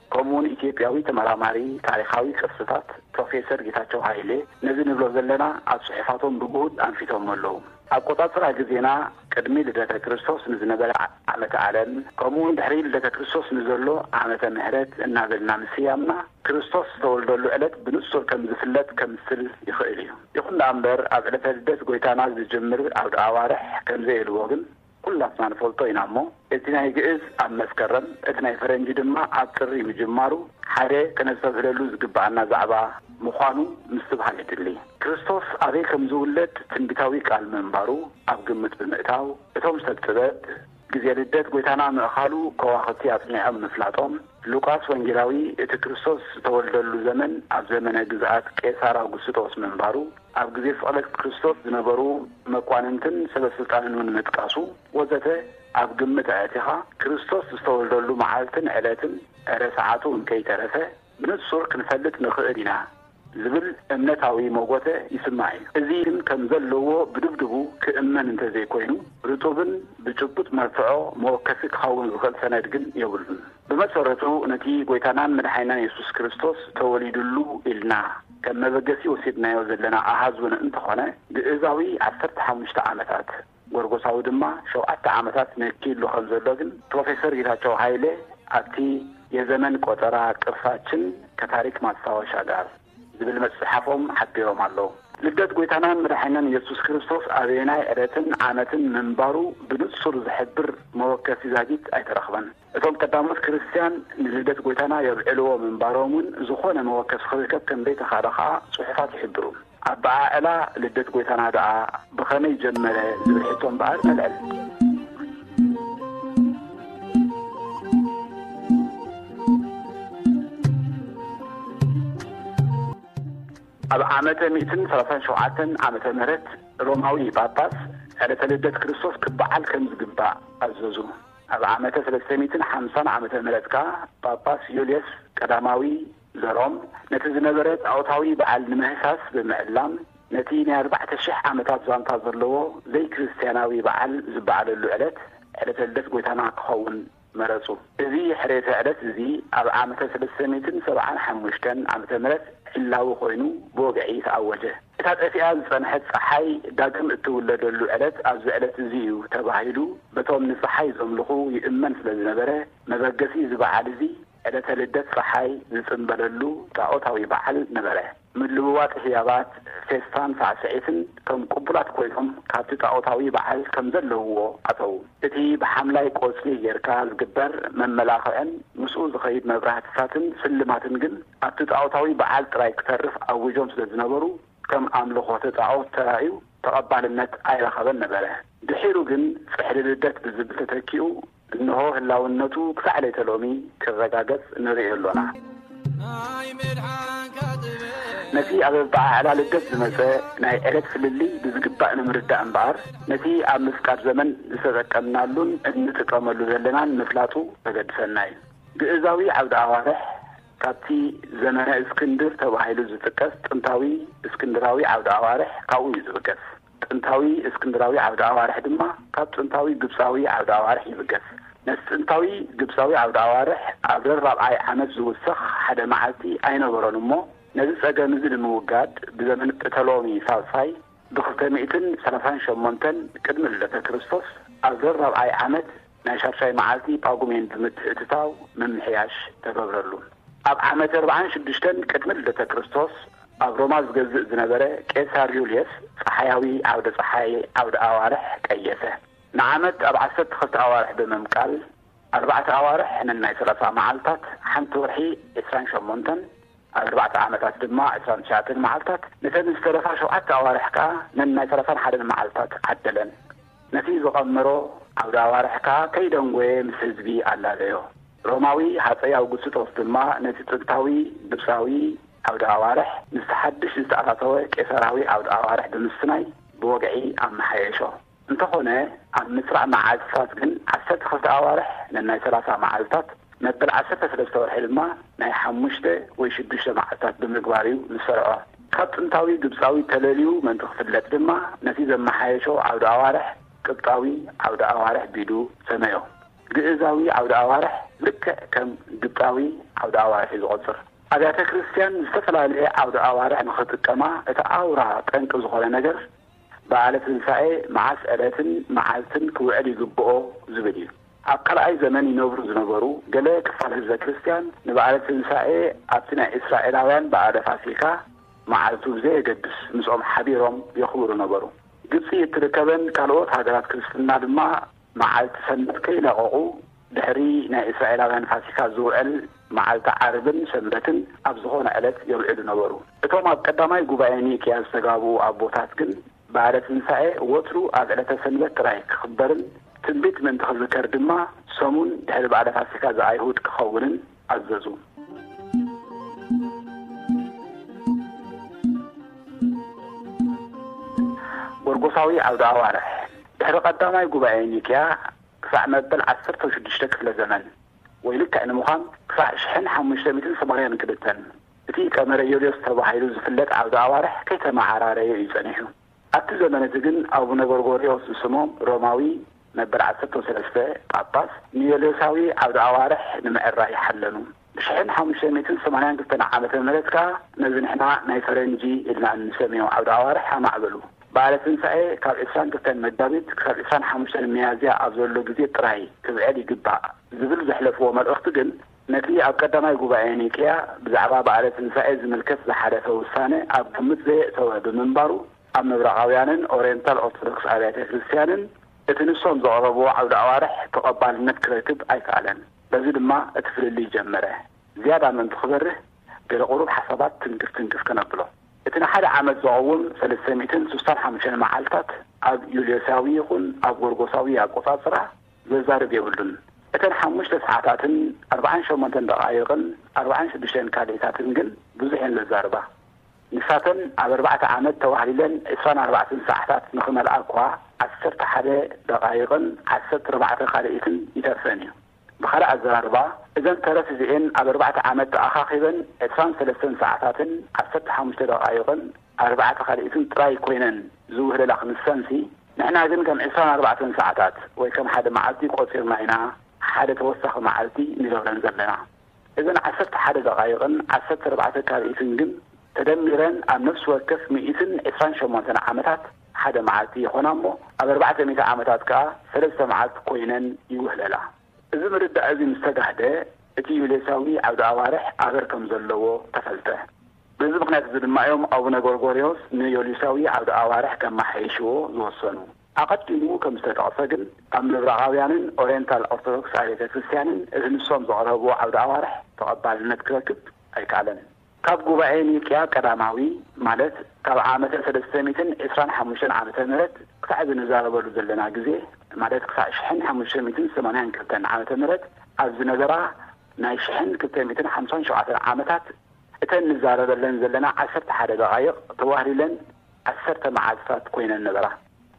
ከምኡውን ኢትዮጵያዊ ተመራማሪ ታሪኻዊ ቅርስታት ፕሮፌሰር ጌታቸው ሃይሌ ነዚ ንብሎ ዘለና ኣብ ጽሑፋቶም ብግሁድ ኣንፊቶሞ ኣለዉ። ኣቆጻጽራ ግዜና ቅድሚ ልደተ ክርስቶስ ንዝነበረ ዓመተ ዓለም ከምኡውን ድሕሪ ልደተ ክርስቶስ ንዘሎ ዓመተ ምሕረት እናበልና ምስያምና ክርስቶስ ዝተወልደሉ ዕለት ብንጹር ከም ዝፍለጥ ከምስል ይኽእል እዩ። ይኹን ደኣ እምበር ኣብ ዕለተ ልደት ጐይታና ዝጅምር ኣውደ ኣዋርሕ ከም ዘየልቦ ግን ኩላትና ንፈልጦ ኢና እሞ እቲ ናይ ግእዝ ኣብ መስከረም እቲ ናይ ፈረንጂ ድማ ኣብ ጥሪ ምጅማሩ ሓደ ከነስተብህለሉ ዝግበኣና ዛዕባ ምዃኑ ምስትብሃል የድሊ። ክርስቶስ ኣበይ ከም ዝውለድ ትንቢታዊ ቃል ምንባሩ ኣብ ግምት ብምእታው እቶም ሰብ ጥበብ ግዜ ልደት ጐይታና ምእኻሉ ከዋኽብቲ ኣጽኒዖም ምፍላጦም፣ ሉቃስ ወንጌላዊ እቲ ክርስቶስ ዝተወልደሉ ዘመን ኣብ ዘመነ ግዝኣት ቄሳር ኣውግስጦስ ምንባሩ፣ ኣብ ግዜ ስቕለት ክርስቶስ ዝነበሩ መኳንንትን ሰበ ስልጣንን እውን ምጥቃሱ፣ ወዘተ ኣብ ግምት ኣእቲኻ ክርስቶስ ዝተወልደሉ መዓልትን ዕለትን ዕረ ሰዓቱ እንከይተረፈ ብንጹር ክንፈልጥ ንኽእል ኢና። ዝብል እምነታዊ መጎተ ይስማዕ እዩ። እዚ ግን ከም ዘለዎ ብድብድቡ ክእመን እንተዘይኮይኑ፣ ርጡብን ብጭቡጥ መርትዖ መወከሲ ክኸውን ዝኽእል ሰነድ ግን የብሉን። ብመሰረቱ ነቲ ጎይታናን መድሓኒናን የሱስ ክርስቶስ ተወሊዱሉ ኢልና ከም መበገሲ ወሲድናዮ ዘለና ኣሃዝ እውን እንተኾነ፣ ግእዛዊ ዓሰርተ ሓሙሽተ ዓመታት፣ ጎርጎሳዊ ድማ ሸውዓተ ዓመታት ነኪይሉ ከም ዘሎ ግን ፕሮፌሰር ጌታቸው ሃይለ ኣብቲ የዘመን ቆጸራ ቅርሳችን ከታሪክ ማስታወሻ ጋር ዝብል መጽሓፎም ሓቢሮም ኣለው። ልደት ጎይታናን መድሓኒናን የሱስ ክርስቶስ ኣበየናይ ዕለትን ዓመትን ምንባሩ ብንጹር ዝሕብር መወከሲ ዛጊት ኣይተረኽበን። እቶም ቀዳሞት ክርስትያን ንልደት ጎይታና የብዕልዎ ምንባሮምውን ዝኾነ መወከሲ ክርከብ ከም ዘይተኻእለ ከኣ ጽሑፋት ይሕብሩ። ኣበዓዕላ ልደት ጐይታና ደኣ ብኸመይ ጀመረ ዝብል ሕቶ እምበኣር ነልዕል። ኣብ ዓመተ ሚእትን ሰላሳን ሸውዓተን ዓመተ ምህረት ሮማዊ ጳጳስ ዕለተ ልደት ክርስቶስ ክበዓል ከም ዝግባእ ኣዘዙ። ኣብ ዓመተ ሰለስተ ሚእትን ሓምሳን ዓመተ ምህረት ከኣ ጳጳስ ዩልየስ ቀዳማዊ ዘሮም ነቲ ዝነበረ ጣኦታዊ በዓል ንምህሳስ ብምዕላም ነቲ ናይ ኣርባዕተ ሽሕ ዓመታት ዛንታ ዘለዎ ዘይክርስትያናዊ በዓል ዝበዓለሉ ዕለት ዕለተ ልደት ጐይታና ክኸውን መረጹ። እዚ ሕሬተ ዕለት እዚ ኣብ ዓመተ ሰለስተ ሚእትን ሰብዓን ሓሙሽተን ዓመተ ምህረት ዕላዊ ኮይኑ ብወግዒ ተኣወጀ። እታ ጠፊኣ ዝጸንሐት ጸሓይ ዳግም እትውለደሉ ዕለት ኣብዚ ዕለት እዚ እዩ ተባሂሉ በቶም ንጸሓይ ዘምልኹ ይእመን ስለ ዝነበረ መበገሲ እዚ በዓል እዚ ዕለተ ልደት ጸሓይ ዝጽምበለሉ ጣኦታዊ በዓል ነበረ። ምልውዋጥ ህያባት፣ ፌስታን ሳዕስዒትን ከም ቅቡላት ኮይኖም ካብቲ ጣኦታዊ በዓል ከም ዘለውዎ ኣተዉ። እቲ ብሓምላይ ቆጽሊ ጌርካ ዝግበር መመላኽዕን ምስኡ ዝኸይድ መብራህትታትን ስልማትን ግን ኣብቲ ጣኦታዊ በዓል ጥራይ ክተርፍ ኣዊጆም ስለ ዝነበሩ ከም ኣምልኾተ ጣኦት ተራእዩ ተቐባልነት ኣይረኸበን ነበረ። ድሒሩ ግን ጽሕዲ ልደት ብዝብል ተተኪኡ፣ እንሆ ህላውነቱ ክሳዕ ለይተ ሎሚ ክረጋገጽ ንርኢ ኣሎና። ነቲ ኣብ ኣበዓዕላ ልደት ዝመጸ ናይ ዕለት ፍልልይ ብዝግባእ ንምርዳእ እምበኣር፣ ነቲ ኣብ ምፍቃድ ዘመን ዝተጠቀምናሉን እንጥቀመሉ ዘለናን ምፍላጡ ከገድሰና እዩ። ግእዛዊ ዓውደ ኣዋርሕ ካብቲ ዘመነ እስክንድር ተባሂሉ ዝጥቀስ ጥንታዊ እስክንድራዊ ዓውደ ኣዋርሕ ካብኡ እዩ ዝብገስ። ጥንታዊ እስክንድራዊ ዓውደ ኣዋርሕ ድማ ካብ ጥንታዊ ግብጻዊ ዓውደ ኣዋርሕ ይብገስ። ነቲ ጥንታዊ ግብጻዊ ዓውደ ኣዋርሕ ኣብ ረራብዓይ ዓመት ዝውሰኽ ሓደ መዓልቲ ኣይነበሮን እሞ ነዚ ጸገም እዚ ንምውጋድ ብዘመን ጵተሎሚ ሳልሳይ ብ ክልተ ሚእትን ሰላሳን ሸሞንተን ቅድሚ ልደተ ክርስቶስ ኣብ ረራብዓይ ዓመት ናይ ሻድሻይ መዓልቲ ጳጉሜን ብምትእትታው ምምሕያሽ ተገብረሉ። ኣብ ዓመት ኣርብዓን ሽዱሽተን ቅድሚ ልደተ ክርስቶስ ኣብ ሮማ ዝገዝእ ዝነበረ ቄሳር ዩልየስ ጸሓያዊ ዓውደ ጸሓይ ዓውደ ኣዋርሕ ቀየሰ። ንዓመት ኣብ ዓሰርተ ክልተ ኣዋርሕ ብምምቃል ኣርባዕተ ኣዋርሕ ነናይ ሰላሳ መዓልታት፣ ሓንቲ ወርሒ ዕስራን ሸሞንተን፣ ኣርባዕተ ዓመታት ድማ ዕስራን ትሽዓተን መዓልታት፣ ነተን ዝተረፋ ሸውዓተ ኣዋርሕ ከኣ ነናይ ሰላሳን ሓደን መዓልታት ዓደለን። ነቲ ዝቐመሮ ዓውደ ኣዋርሕ ከኣ ከይደንጐየ ምስ ህዝቢ ኣላለዮ። ሮማዊ ሃጸይ ኣውግስጦስ ድማ ነቲ ጥንታዊ ግብጻዊ ዓውደ ኣዋርሕ ምስቲ ሓድሽ ዝተኣታተወ ቄሳራዊ ዓውደ ኣዋርሕ ብምስናይ ብወግዒ ኣመሓየሾ። እንተዀነ ኣብ ምስራዕ መዓልትታት ግን ዓሰርተ ክልተ ኣዋርሕ ነናይ ሰላሳ መዓልታት፣ መበል ዓሰርተ ሰለስተ ወርሒ ድማ ናይ ሓሙሽተ ወይ ሽዱሽተ መዓልታት ብምግባር እዩ ዝሰርዖ። ካብ ጥንታዊ ግብጻዊ ተለልዩ ምእንቲ ክፍለጥ ድማ ነቲ ዘመሓየሾ ዓውደ ኣዋርሕ ቅብጣዊ ዓውደ ኣዋርሕ ቢሉ ሰመዮ። ግእዛዊ ዓውደ ኣዋርሕ ልክዕ ከም ግብጣዊ ዓውደ ኣዋርሕ'ዩ ዝቖጽር። ኣብያተ ክርስትያን ዝተፈላለየ ዓውደ ኣዋርሕ ንኽጥቀማ እቲ ኣውራ ጠንቂ ዝኾነ ነገር፣ በዓለ ትንሳኤ መዓስ ዕለትን መዓልትን ክውዕል ይግብኦ ዝብል እዩ። ኣብ ካልኣይ ዘመን ይነብሩ ዝነበሩ ገለ ክፋል ህዝበ ክርስትያን ንበዓለ ትንሳኤ ኣብቲ ናይ እስራኤላውያን በዓለ ፋሲካ መዓልቱ ብዘየገድስ ምስኦም ሓቢሮም የኽብሩ ነበሩ። ግብጺ እትርከበን ካልኦት ሃገራት ክርስትና ድማ መዓልቲ ሰንበት ከይለቐቑ ድሕሪ ናይ እስራኤላውያን ፋሲካ ዝውዕል መዓልቲ ዓርብን ሰንበትን ኣብ ዝኾነ ዕለት የብዕሉ ነበሩ። እቶም ኣብ ቀዳማይ ጉባኤ ኒቅያ ዝተጋብኡ ኣቦታት ግን በዓለ ትንሳኤ ወትሩ ኣብ ዕለተ ሰንበት ጥራይ ክኽበርን ትንቢት ምእንቲ ክዝከር ድማ ሰሙን ድሕሪ በዓለ ፋሲካ ዘኣይሁድ ክኸውንን ኣዘዙ። ጎርጎሳዊ ዓውደ ኣዋርሕ ድሕሪ ቀዳማይ ጉባኤ ኒቅያ ክሳዕ መበል ዓሰርተው ሽዱሽተ ክፍለ ዘመን ወይ ልክዕ ንምዃን ክሳዕ ሽሕን ሓሙሽተ ሚእትን ሰማንያን ክልተን እቲ ቀመረ ዮልዮስ ተባሂሉ ዝፍለጥ ዓውደ ኣዋርሕ ከይተመዓራረየ እዩ ጸኒሑ። ኣብቲ ዘመን እቲ ግን ኣቡነ ጎርጎርዮስ ዝስሞም ሮማዊ፣ ነበር ዓሰርተው ሰለስተ፣ ጳጳስ ንዮልዮሳዊ ዓውደ ኣዋርሕ ንምዕራይ ሓለኑ። ብሽሕን ሓሙሽተ ሚእትን ሰማንያን ክልተን ዓመተ ምህረት ከኣ ነዚ ንሕና ናይ ፈረንጂ ኢልና እንሰምዮ ዓውደ ኣዋርሕ ኣማዕበሉ። በዓለ ትንሳኤ ካብ ዕስራን ክልተን መጋቢት ክሳብ ዕስራን ሓሙሽተን ሚያዝያ ኣብ ዘሎ ግዜ ጥራይ ክብዕል ይግባእ ዝብል ዘሕለፍዎ መልእኽቲ ግን፣ ነቲ ኣብ ቀዳማይ ጉባኤ ኒቅያ ብዛዕባ በዓለ ትንሳኤ ዝምልከት ዝሓለፈ ውሳነ ኣብ ግምት ዘየእተወ ብምንባሩ፣ ኣብ ምብራቓውያንን ኦርየንታል ኦርቶዶክስ ኣብያተ ክርስቲያንን እቲ ንሶም ዘቕረብዎ ዓውደ ኣዋርሕ ተቐባልነት ክረክብ ኣይከኣለን። በዚ ድማ እቲ ፍልልይ ጀመረ። ዝያዳ ምእንቲ ክበርህ ገለ ቁሩብ ሓሳባት ትንክፍ ትንክፍ ከነብሎ። እቲ ንሓደ ዓመት ዘቐውም ሰለስተ ሚእትን ስሳን ሓሙሽተን መዓልታት ኣብ ዩልዮሳዊ ይኹን ኣብ ጎርጎሳዊ ኣቆጻጽራ ዘዛርብ የብሉን። እተን ሓሙሽተ ሰዓታትን ኣርብዓን ሸሞንተን ደቓይቕን ኣርብዓን ሽዱሽተን ካልኢታትን ግን ብዙሕ እየን ዘዛርባ። ንሳተን ኣብ ኣርባዕተ ዓመት ተዋህሊለን ዕስራን ኣርባዕተን ሰዓታት ንኽመልኣ'ኳ ዓሰርተ ሓደ ደቓይቕን ዓሰርተ ኣርባዕተ ካልኢትን ይተርፈን እዩ። ብኻልእ ኣዘራርባ እዘን ተረፍ እዚኤን ኣብ ኣርባዕተ ዓመት ተኣኻኺበን ዕስራን ሰለስተን ሰዓታትን ዓሰርተ ሓሙሽተ ደቓይቕን ኣርባዕተ ካልኢትን ጥራይ ኰይነን ዝውህለላ ክንሰንሲ፣ ንሕና ግን ከም ዕስራን ኣርባዕተን ሰዓታት ወይ ከም ሓደ መዓልቲ ቈጺርና ኢና ሓደ ተወሳኺ መዓልቲ ንገብረን ዘለና። እዘን ዓሰርተ ሓደ ደቓይቕን ዓሰርተ ኣርባዕተ ካልኢትን ግን ተደሚረን ኣብ ነፍሲ ወከፍ ሚእትን ዕስራን ሸሞንተን ዓመታት ሓደ መዓልቲ ይዀና እሞ፣ ኣብ ኣርባዕተ ሚእቲ ዓመታት ከኣ ሰለስተ መዓልቲ ኰይነን ይውህለላ። እዚ ምርዳእ እዚ ምስ ተጋህደ፣ እቲ ዩልዮሳዊ ዓውደ ኣዋርሕ ኣበር ከም ዘለዎ ተፈልጠ። በዚ ምኽንያት እዚ ድማ እዮም ኣቡነ ጎርጎርዮስ ንዮልዩሳዊ ዓውደ ኣዋርሕ ከመሓይሽዎ ዝወሰኑ። ኣቐዲሙ ከም ዝተጠቕሰ ግን ኣብ ምብራቓውያንን ኦርየንታል ኦርቶዶክስ ኣብያተ ክርስቲያንን እዚ ንሶም ዘቕረብዎ ዓውደ ኣዋርሕ ተቐባልነት ክረክብ ኣይከኣለን። ካብ ጉባኤ ኒቅያ ቀዳማዊ ማለት ካብ ዓመተ ሰለስተ ሚእትን ዕስራን ሓሙሽተን ዓመተ ምህረት ክሳዕ እዚ ንዛረበሉ ዘለና ግዜ ማለት ክሳዕ ሽሕን ሓሙሽተ ሚእትን ሰማንያን ክልተን ዓመተ ምህረት ኣብ ዝነበራ ናይ ሽሕን ክልተ ሚእትን ሓምሳን ሸውዓተን ዓመታት እተን ንዛረበለን ዘለና ዓሰርተ ሓደ ደቓይቕ ተዋህሊለን ዓሰርተ መዓልትታት ኰይነን ነበራ።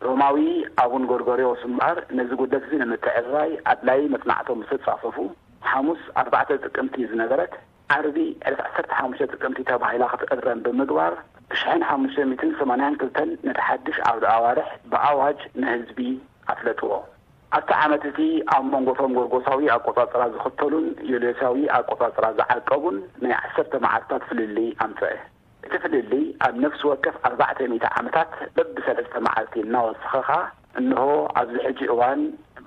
ሮማዊ ኣቡን ጎርጎርዮስ እምበኣር ነዚ ጕድለት እዚ ንምትዕርራይ ኣድላዪ መጽናዕቶም ምስ ኣጻፈፉ፣ ሓሙስ ኣርባዕተ ጥቅምቲ ዝነበረት ዓርቢ ዕለት ዓሰርተ ሓሙሽተ ጥቅምቲ ተባሂላ ክትእረም ብምግባር ብሽሕን ሓሙሽተ ሚእትን ሰማንያን ክልተን ነቲ ሓድሽ ዓውደ ኣዋርሕ ብኣዋጅ ንህዝቢ ኣፍለጥዎ። ኣብቲ ዓመት እቲ ኣብ መንጎ'ቶም ጎርጎሳዊ ኣቆጻጽራ ዝኽተሉን ዮልዮሳዊ ኣቆጻጽራ ዝዓቀቡን ናይ ዓሰርተ መዓልታት ፍልልይ ኣምጸኣ። እቲ ፍልልይ ኣብ ነፍሲ ወከፍ ኣርባዕተ ሚእቲ ዓመታት በቢ ሰለስተ መዓልቲ እናወሰኸኻ እንሆ ኣብዚ ሕጂ እዋን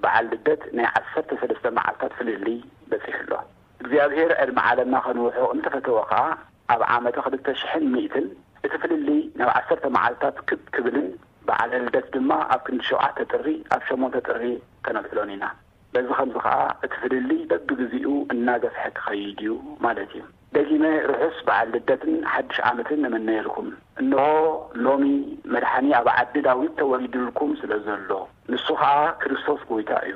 በዓል ልደት ናይ ዓሰርተ ሰለስተ መዓልታት ፍልልይ በጺሑ ኣሎ። እግዚኣብሔር ዕድመ ዓለምና ከንውሖ እንተፈተወ ከኣ ኣብ ዓመተ ክልተ ሽሕን ሚእትን እቲ ፍልልይ ናብ ዓሰርተ መዓልትታት ክብ ክብልን በዓለ ልደት ድማ ኣብ ክንዲ ሸውዓተ ጥሪ ኣብ ሸሞንተ ጥሪ ከነብዕሎን ኢና። በዚ ኸምዚ ከኣ እቲ ፍልልይ በብግዜኡ እናገፍሐ ክኸይድ እዩ ማለት እዩ። ደጊመ ርሑስ በዓል ልደትን ሓድሽ ዓመትን እምነየልኩም። እንሆ ሎሚ መድሓኒ ኣብ ዓዲ ዳዊት ተወሊዱልኩም ስለ ዘሎ ንሱ ኸኣ ክርስቶስ ጎይታ እዩ።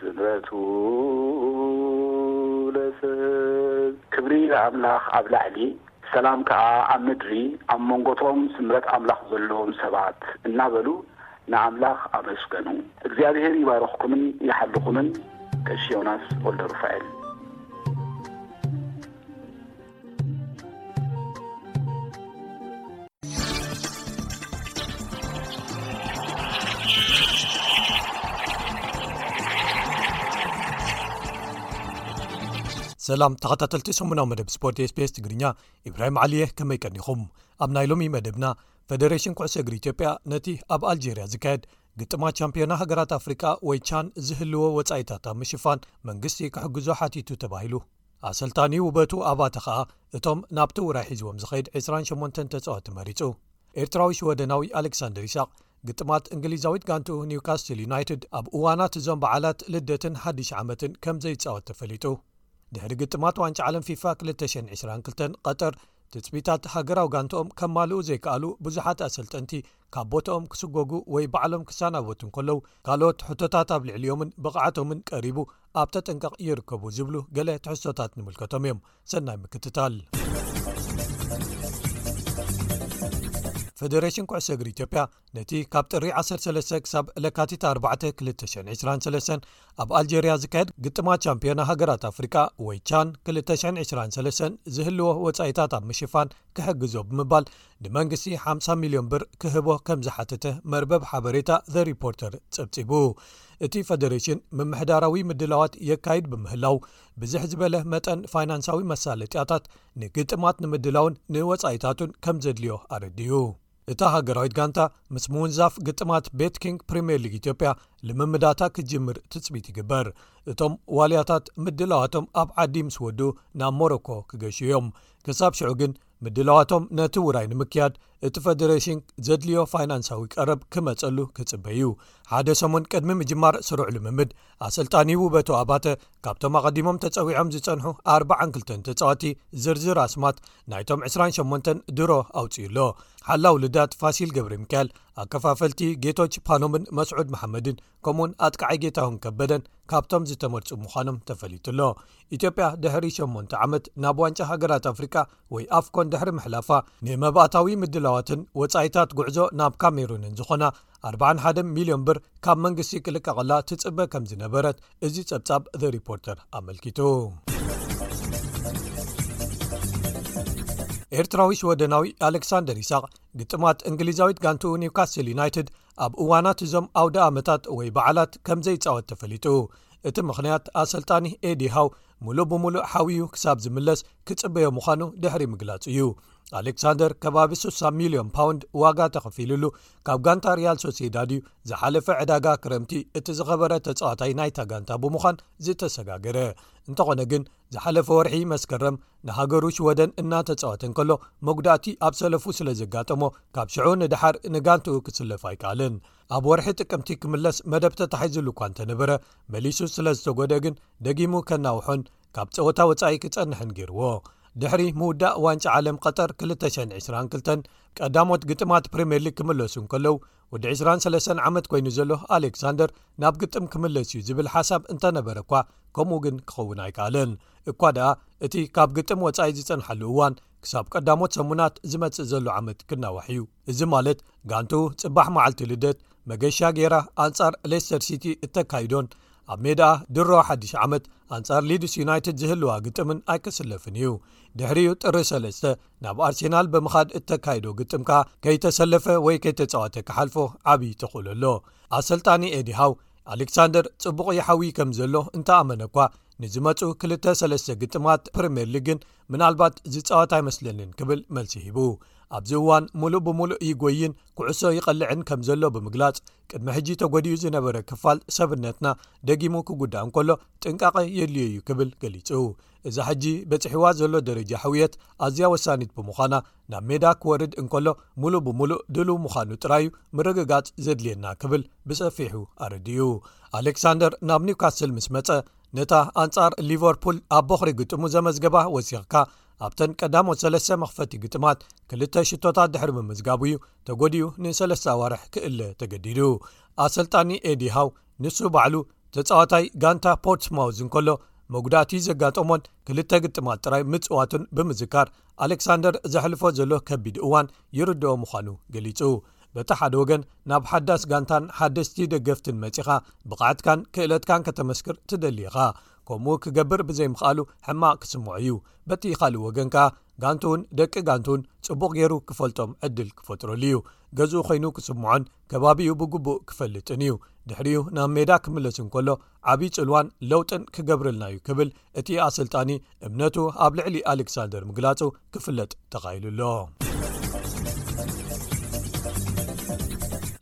ስብሐቱ ለሰብ ክብሪ ንኣምላኽ ኣብ ላዕሊ ሰላም ከኣ ኣብ ምድሪ ኣብ መንጎቶም ስምረት ኣምላኽ ዘለዎም ሰባት እናበሉ ንኣምላኽ ኣመስገኑ። እግዚኣብሄር ይባርኽኩምን ይሓልኹምን ቀሺ ዮናስ ወልደሩፋኤል። ሰላም ተኸታተልቲ ሰሙናዊ መደብ ስፖርት ስቤስ ትግርኛ ኢብራሂም ዓልየ ከመይ ቀኒኹም ኣብ ናይ ሎሚ መደብና ፈደሬሽን ኩዕሶ እግሪ ኢትዮጵያ ነቲ ኣብ ኣልጀርያ ዝካየድ ግጥማ ቻምፒዮና ሃገራት ኣፍሪቃ ወይ ቻን ዝህልዎ ወፃኢታት ኣብ ምሽፋን መንግስቲ ክሕግዞ ሓቲቱ ተባሂሉ ኣሰልጣኒ ውበቱ ኣባተ ከኣ እቶም ናብቲ ውራይ ሒዝዎም ዝኸይድ ዕስራን ሸሞንተን ተጻወቲ መሪጹ። ኤርትራዊ ሽወደናዊ ኣሌክሳንደር ኢሳቕ ግጥማት እንግሊዛዊት ጋንትኡ ኒውካስትል ዩናይትድ ኣብ እዋናት እዞም በዓላት ልደትን ሓድሽ ዓመትን ከም ዘይጻወት ተፈሊጡ። ድሕሪ ግጥማት ዋንጫ ዓለም ፊፋ ክልተ ሽሕን ዕስራን ክልተን ቐጠር ትጽቢታት ሃገራዊ ጋንትኦም ከማልኡ ዘይከኣሉ ብዙሓት ኣሰልጠንቲ ካብ ቦትኦም ክስጎጉ ወይ ባዕሎም ክሰናበቱ እንከለዉ ካልኦት ሕቶታት ኣብ ልዕሊኦምን ብቕዓቶምን ቀሪቡ ኣብ ተጠንቀቕ ይርከቡ ዝብሉ ገለ ትሕዝቶታት ንምልከቶም እዮም ሰናይ ምክትታል ፈደሬሽን ኩዕሶ እግሪ ኢትዮጵያ ነቲ ካብ ጥሪ 13 ክሳብ ለካቲት 4223 ኣብ ኣልጀርያ ዝካየድ ግጥማ ቻምፒዮና ሃገራት ኣፍሪቃ ወይ ቻን 223 ዝህልዎ ወፃኢታት ኣብ ምሽፋን ክሕግዞ ብምባል ንመንግስቲ 50 ሚልዮን ብር ክህቦ ከም ዝሓተተ መርበብ ሓበሬታ ዘ ሪፖርተር ፀብፂቡ እቲ ፈደሬሽን ምምሕዳራዊ ምድላዋት የካይድ ብምህላው ብዝሕ ዝበለ መጠን ፋይናንሳዊ መሳለጥያታት ንግጥማት ንምድላውን ንወፃኢታቱን ከም ዘድልዮ ኣረድዩ እታ ሃገራዊት ጋንታ ምስ ምውንዛፍ ግጥማት ቤት ኪንግ ፕሪምየር ሊግ ኢትዮጵያ ልምምዳታ ክጅምር ትፅቢት ይግበር እቶም ዋልያታት ምድላዋቶም ኣብ ዓዲ ምስ ወዱ ናብ ሞሮኮ ክገሹ እዮም ክሳብ ሽዑ ግን ምድላዋቶም ነቲ ውራይ ንምክያድ እቲ ፈደሬሽን ዘድልዮ ፋይናንሳዊ ቀረብ ክመጸሉ ክጽበዩ ሓደ ሰሙን ቅድሚ ምጅማር ስሩዕ ልምምድ ኣሰልጣኒ ውበቱ ኣባተ ካብቶም ኣቐዲሞም ተጸዊዖም ዝጸንሑ 42 ተጻዋቲ ዝርዝር ኣስማት ናይቶም 28 ድሮ ኣውጽኡ ኣሎ ሓላው ልዳት ፋሲል ገብሪ ሚካኤል ኣከፋፈልቲ ጌቶች ፓኖምን መስዑድ መሓመድን ከምኡውን ኣጥቃዓይ ጌታሁን ከበደን ካብቶም ዝተመርፁ ምዃኖም ተፈሊጡ ኣሎ ኢትዮጵያ ድሕሪ 8 ዓመት ናብ ዋንጫ ሃገራት ኣፍሪቃ ወይ ኣፍኮን ድሕሪ ምሕላፋ ንመባእታዊ ምድላዋትን ወፃኢታት ጉዕዞ ናብ ካሜሩንን ዝኾና 41 ሚልዮን ብር ካብ መንግስቲ ክልቀቐላ ትፅበ ከም ዝነበረት እዚ ፀብፃብ ዘ ሪፖርተር ኣመልኪቱ ኤርትራዊ ሽወደናዊ ኣሌክሳንደር ይሳቅ ግጥማት እንግሊዛዊት ጋንቲኡ ኒውካስትል ዩናይትድ ኣብ እዋናት እዞም ኣውደ ኣመታት ወይ በዓላት ከም ዘይፃወት ተፈሊጡ እቲ ምኽንያት ኣሰልጣኒ ኤዲ ሃው ምሉእ ብምሉእ ሓውዩ ክሳብ ዝምለስ ክፅበዮ ምዃኑ ድሕሪ ምግላፁ እዩ ኣሌክሳንደር ከባቢ 6ሳ ሚልዮን ፓውንድ ዋጋ ተኸፊሉሉ ካብ ጋንታ ርያል ሶሲዳድ እዩ ዝሓለፈ ዕዳጋ ክረምቲ እቲ ዝኸበረ ተፃዋታይ ናይታ ጋንታ ብምዃን ዝተሰጋገረ እንተኾነ ግን ዝሓለፈ ወርሒ መስከረም ንሃገሩ ሽወደን እናተጻወተ እንከሎ መጉዳእቲ ኣብ ሰለፉ ስለ ዘጋጠሞ ካብ ሽዑ ንደሓር ንጋንትኡ ክስለፍ ኣይከኣልን ኣብ ወርሒ ጥቅምቲ ክምለስ መደብ ተታሒዝሉ እኳ እንተነበረ መሊሱ ስለ ዝተጎደ ግን ደጊሙ ከናውሖን ካብ ጸወታ ወጻኢ ክጸንሐን ገይርዎ ድሕሪ ምውዳእ ዋንጫ ዓለም ቀጠር 222 ቀዳሞት ግጥማት ፕሪምየር ሊግ ክምለሱ እንከለዉ ወዲ ዕስራን ሰለስተን ዓመት ኰይኑ ዘሎ ኣሌክሳንደር ናብ ግጥም ክምለስ እዩ ዝብል ሓሳብ እንተ ነበረ እኳ ከምኡ ግን ክኸውን ኣይከኣለን እኳ ደኣ እቲ ካብ ግጥም ወጻኢ ዝጸንሓሉ እዋን ክሳብ ቀዳሞት ሰሙናት ዝመጽእ ዘሎ ዓመት ክናዋሕ እዩ እዚ ማለት ጋንቱ ጽባሕ መዓልቲ ልደት መገሻ ገይራ ኣንጻር ሌስተር ሲቲ እተካይዶን ኣብ ሜድኣ ድሮ ሓድሽ ዓመት ኣንጻር ሊድስ ዩናይትድ ዝህልዋ ግጥምን ኣይክስለፍን እዩ ድሕሪኡ ጥሪ ሰለስተ ናብ ኣርሴናል ብምኻድ እተካይዶ ግጥም ከኣ ከይተሰለፈ ወይ ከይተጻዋተ ክሓልፎ ዓብዪ ተኽእሎ ኣሎ። ኣሰልጣኒ ኤዲ ሃው፣ ኣሌክሳንደር ጽቡቕ ይሓዊ ከም ዘሎ እንተ ኣመነ እኳ፣ ንዝመጽኡ ክልተ ሰለስተ ግጥማት ፕሪምየር ሊግ ግን ምናልባት ዝጻወት ኣይመስለንን ክብል መልሲ ሂቡ። ኣብዚ እዋን ምሉእ ብምሉእ ይጎይን ኩዕሶ ይቐልዕን ከም ዘሎ ብምግላጽ፣ ቅድሚ ሕጂ ተጎዲኡ ዝነበረ ክፋል ሰብነትና ደጊሙ ክጉዳእ እንከሎ ጥንቃቐ የድልዮ'ዩ ክብል ገሊጹ። እዛ ሕጂ በጺሕዋ ዘሎ ደረጃ ሕውየት ኣዝያ ወሳኒት ብምዃና ናብ ሜዳ ክወርድ እንከሎ ምሉእ ብምሉእ ድሉው ምዃኑ ጥራይ'ዩ ምርግጋጽ ዘድልየና ክብል ብሰፊሑ ኣረዲኡ። ኣሌክሳንደር ናብ ኒውካስል ምስ መጸ ነታ ኣንጻር ሊቨርፑል ኣብ ቦኽሪ ግጥሙ ዘመዝገባ ወሲኽካ ኣብተን ቀዳሞት ሰለስተ መኽፈቲ ግጥማት ክልተ ሽቶታት ድሕሪ ምምዝጋቡ'ዩ ተጎዲኡ ንሰለስተ ኣዋርሕ ክእለ ተገዲዱ። ኣሰልጣኒ ኤዲ ሃው ንሱ ባዕሉ ተጻዋታይ ጋንታ ፖርትስማውዝ እንከሎ መጉዳእቲ ዘጋጠሞን ክልተ ግጥማት ጥራይ ምጽዋቱን ብምዝካር ኣሌክሳንደር ዘሕልፎ ዘሎ ከቢድ እዋን ይርድኦ ምዃኑ ገሊጹ በቲ ሓደ ወገን ናብ ሓዳስ ጋንታን ሓደስቲ ደገፍትን መጺኻ ብቕዓትካን ክእለትካን ከተመስክር ትደሊኻ ከምኡ ክገብር ብዘይምኽኣሉ ሕማቕ ክስምዖ እዩ በቲ ካልእ ወገን ከኣ ጋንቱውን ደቂ ጋንቱውን ጽቡቕ ገይሩ ክፈልጦም ዕድል ክፈጥረሉ እዩ ገዝኡ ኮይኑ ክስምዖን ከባቢኡ ብግቡእ ክፈልጥን እዩ ድሕሪኡ ናብ ሜዳ ክምለስ እንከሎ ዓብዪ ፅልዋን ለውጥን ክገብርልና እዩ ክብል እቲ ኣሰልጣኒ እምነቱ ኣብ ልዕሊ ኣሌክሳንደር ምግላፁ ክፍለጥ ተኻኢሉ ኣሎ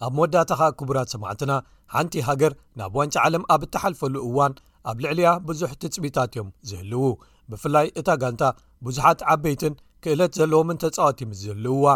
ኣብ መወዳእታ ኸ ክቡራት ሰማዕትና ሓንቲ ሃገር ናብ ዋንጫ ዓለም ኣብ እተሓልፈሉ እዋን ኣብ ልዕሊያ ብዙሕ ትፅቢታት እዮም ዝህልው ብፍላይ እታ ጋንታ ብዙሓት ዓበይትን ክእለት ዘለዎምን ተፃወቲ ምስ ዝህልውዋ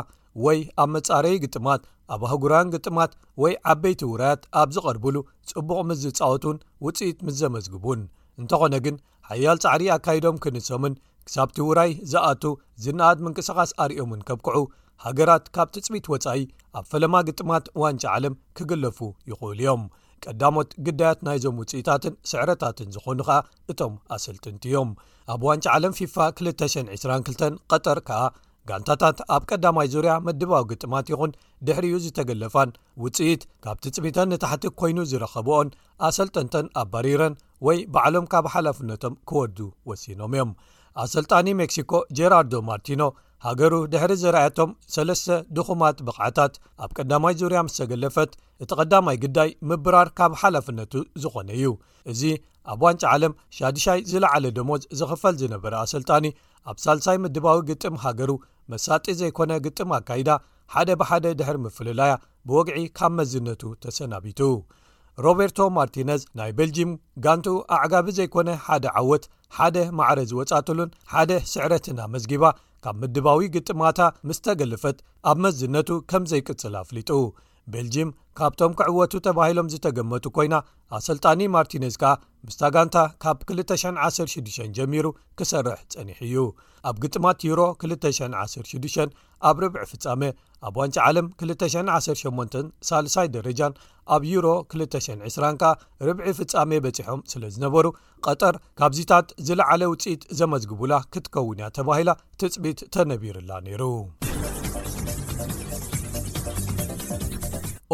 ወይ ኣብ መጻረዪ ግጥማት፣ ኣብ ኣህጉራውያን ግጥማት ወይ ዓበይቲ ውራያት ኣብ ዝቐርቡሉ ጽቡቕ ምስ ዝጻወቱን ውጽኢት ምስ ዘመዝግቡን። እንተኾነ ግን ሓያል ጻዕሪ ኣካይዶም ክንሶምን ክሳብቲ ውራይ ዝኣቱ ዝነኣድ ምንቅስቓስ ኣርእዮምን ከብቅዑ ሃገራት ካብ ትጽቢት ወጻኢ ኣብ ፈለማ ግጥማት ዋንጫ ዓለም ክግለፉ ይኽእሉ እዮም። ቀዳሞት ግዳያት ናይዞም ውጽኢታትን ስዕረታትን ዝኾኑ ከኣ እቶም ኣሰልጥንቲ እዮም። ኣብ ዋንጫ ዓለም ፊፋ ክልተ ሽሕን ዕስራን ክልተን ቐጠር ከኣ ጋንታታት ኣብ ቀዳማይ ዙርያ መድባዊ ግጥማት ይኹን ድሕሪኡ ዝተገለፋን ውጽኢት ካብ ትጽቢተን ንታሕቲ ኮይኑ ዝረኸብኦን ኣሰልጠንተን ኣባሪረን ወይ ባዕሎም ካብ ሓላፍነቶም ክወዱ ወሲኖም እዮም ኣሰልጣኒ ሜክሲኮ ጀራርዶ ማርቲኖ ሃገሩ ድሕሪ ዘርኣያቶም ሰለስተ ድኹማት ብቕዓታት ኣብ ቀዳማይ ዙርያ ምስ ተገለፈት እቲ ቀዳማይ ግዳይ ምብራር ካብ ሓላፍነቱ ዝኾነ እዩ እዚ ኣብ ዋንጫ ዓለም ሻዱሻይ ዝለዓለ ደሞዝ ዝኽፈል ዝነበረ ኣሰልጣኒ ኣብ ሳልሳይ ምድባዊ ግጥም ሃገሩ መሳጢ ዘይኮነ ግጥም ኣካይዳ ሓደ ብሓደ ድሕሪ ምፍልላያ ብወግዒ ካብ መዝነቱ ተሰናቢቱ። ሮቤርቶ ማርቲነዝ ናይ ቤልጂም ጋንትኡ ኣዕጋቢ ዘይኮነ ሓደ ዓወት ሓደ ማዕረ ዝወጻትሉን ሓደ ስዕረትን ኣመዝጊባ ካብ ምድባዊ ግጥማታ ምስ ተገልፈት ኣብ መዝነቱ ከም ዘይቅጽል ኣፍሊጡ። ቤልጂም ካብቶም ክዕወቱ ተባሂሎም ዝተገመቱ ኮይና ኣሰልጣኒ ማርቲነዝ ከኣ ምስታ ጋንታ ካብ 216 ጀሚሩ ክሰርሕ ጸኒሕ እዩ ኣብ ግጥማት ዩሮ 216 ኣብ ርብዒ ፍጻመ ኣብ ዋንጫ ዓለም 218 ሳልሳይ ደረጃን ኣብ ዩሮ 220 ከኣ ርብዒ ፍጻሜ በጺሖም ስለ ዝነበሩ ቐጠር ካብዚታት ዝለዓለ ውፅኢት ዘመዝግቡላ ክትከውን እያ ተባሂላ ትፅቢት ተነቢሩላ ነይሩ።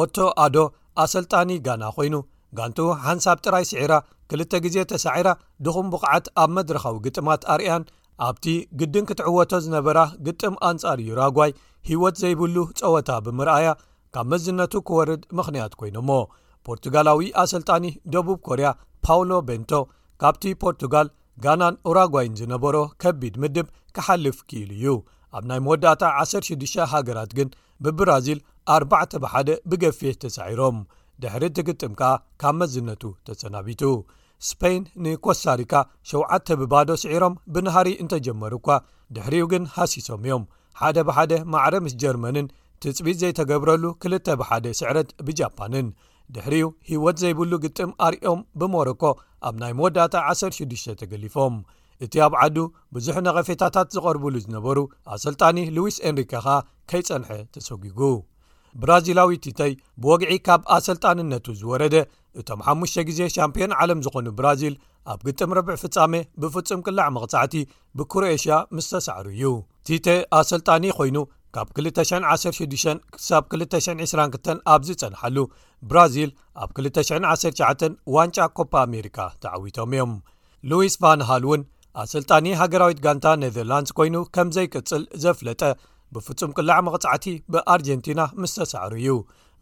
ኦቶ ኣዶ ኣሰልጣኒ ጋና ኮይኑ ጋንቱ ሓንሳብ ጥራይ ስዒራ ክልተ ግዜ ተሳዒራ ድኹም ብቕዓት ኣብ መድረኻዊ ግጥማት ኣርእያን ኣብቲ ግድን ክትዕወቶ ዝነበራ ግጥም ኣንጻር ዩራጓይ ህይወት ዘይብሉ ጸወታ ብምርኣያ ካብ መዝነቱ ክወርድ ምኽንያት ኮይኖሞ ፖርቱጋላዊ ኣሰልጣኒ ደቡብ ኮርያ ፓውሎ ቤንቶ ካብቲ ፖርቱጋል ጋናን ኡራጓይን ዝነበሮ ከቢድ ምድብ ክሓልፍ ክኢሉ እዩ ኣብ ናይ መወዳእታ 16 ሃገራት ግን ብብራዚል 4 ብሓደ ብገፊሕ ተሳዒሮም ድሕሪ ትግጥም ከኣ ካብ መዝነቱ ተሰናቢቱ ስፐይን ንኮስታሪካ ሸተ ብባዶ ስዒሮም ብናሃሪ እንተጀመሩ እኳ ድሕሪኡ ግን ሃሲሶም እዮም ሓደ ብሓደ ማዕረ ምስ ጀርመንን ትጽቢት ዘይተገብረሉ ክልተ ብሓደ ስዕረት ብጃፓንን ድሕሪኡ ህይወት ዘይብሉ ግጥም ኣርእዮም ብሞሮኮ ኣብ ናይ መወዳእታ 16 ተገሊፎም እቲ ኣብ ዓዱ ብዙሕ ነቐፌታታት ዝቐርብሉ ዝነበሩ ኣሰልጣኒ ሉዊስ ኤንሪካ ኸኣ ከይጸንሐ ተሰጒጉ ብራዚላዊቲተይ ብወግዒ ካብ ኣሰልጣንነቱ ዝወረደ እቶም ሓሙሽተ ግዜ ሻምፕዮን ዓለም ዝኾኑ ብራዚል ኣብ ግጥም ረብዒ ፍጻሜ ብፍጹም ቅላዕ መቕጻዕቲ ብክሮኤሽያ ምስ ተሳዕሩ እዩ ቲተ ኣሰልጣኒ ኮይኑ ካብ 216 ክሳብ 222 ኣብ ዝጸንሓሉ ብራዚል ኣብ 219 ዋንጫ ኮፓ ኣሜሪካ ተዓዊቶም እዮም ሉዊስ ቫንሃል እውን ኣሰልጣኒ ሃገራዊት ጋንታ ነዘርላንድስ ኮይኑ ከም ዘይቅጽል ዘፍለጠ ብፍጹም ቅላዕ መቕጻዕቲ ብኣርጀንቲና ምስ ተሳዕሩ እዩ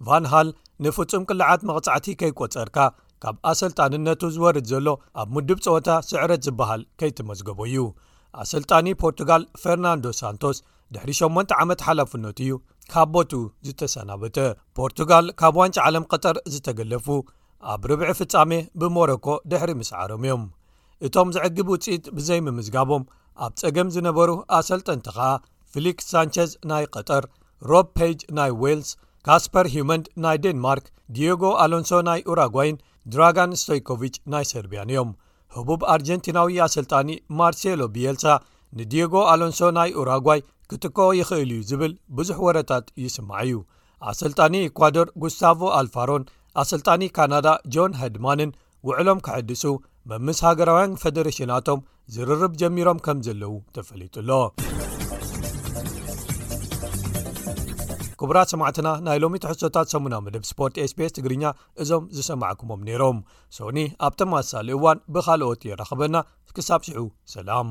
ቫንሃል ንፍጹም ቅላዓት መቕጻዕቲ ከይቈጸርካ ካብ ኣሰልጣንነቱ ዝወርድ ዘሎ ኣብ ምዱብ ጸወታ ስዕረት ዝበሃል ከይተመዝገቦ እዩ ኣሰልጣኒ ፖርቱጋል ፈርናንዶ ሳንቶስ ድሕሪ 8 ዓመት ሓላፍነቱ እዩ ካብ ቦቱ ዝተሰናበተ ፖርቱጋል ካብ ዋንጫ ዓለም ቀጠር ዝተገለፉ ኣብ ርብዒ ፍጻሜ ብሞሮኮ ድሕሪ ምስዓሮም እዮም እቶም ዘዕግብ ውፅኢት ብዘይምምዝጋቦም ኣብ ጸገም ዝነበሩ ኣሰልጠንቲ ኸኣ ፍሊክስ ሳንቸዝ ናይ ቀጠር ሮብ ፔጅ ናይ ዌልስ ካስፐር ሂመንድ ናይ ዴንማርክ ድየጎ ኣሎንሶ ናይ ኡራጓይን ድራጋን ስቶይኮቪች ናይ ሰርብያን እዮም ህቡብ ኣርጀንቲናዊ ኣሰልጣኒ ማርሴሎ ብየልሳ ንድየጎ ኣሎንሶ ናይ ኡራጓይ ክትከኦ ይኽእል እዩ ዝብል ብዙሕ ወረታት ይስማዕ እዩ ኣሰልጣኒ ኢኳዶር ጉስታቮ ኣልፋሮን ኣሰልጣኒ ካናዳ ጆን ሃድማንን ውዕሎም ክሐድሱ መምስ ሃገራውያን ፈደረሽናቶም ዝርርብ ጀሚሮም ከም ዘለዉ ተፈሊጡ ኣሎ ክቡራት ሰማዕትና ናይ ሎሚ ትሕሶታት ሰሙና መደብ ስፖርት ስቤስ ትግርኛ እዞም ዝሰማዕኩሞም ነይሮም ሶኒ ኣብ ተማሳሳሊ እዋን ብካልኦት የራኽበና ክሳብ ሽዑ ሰላም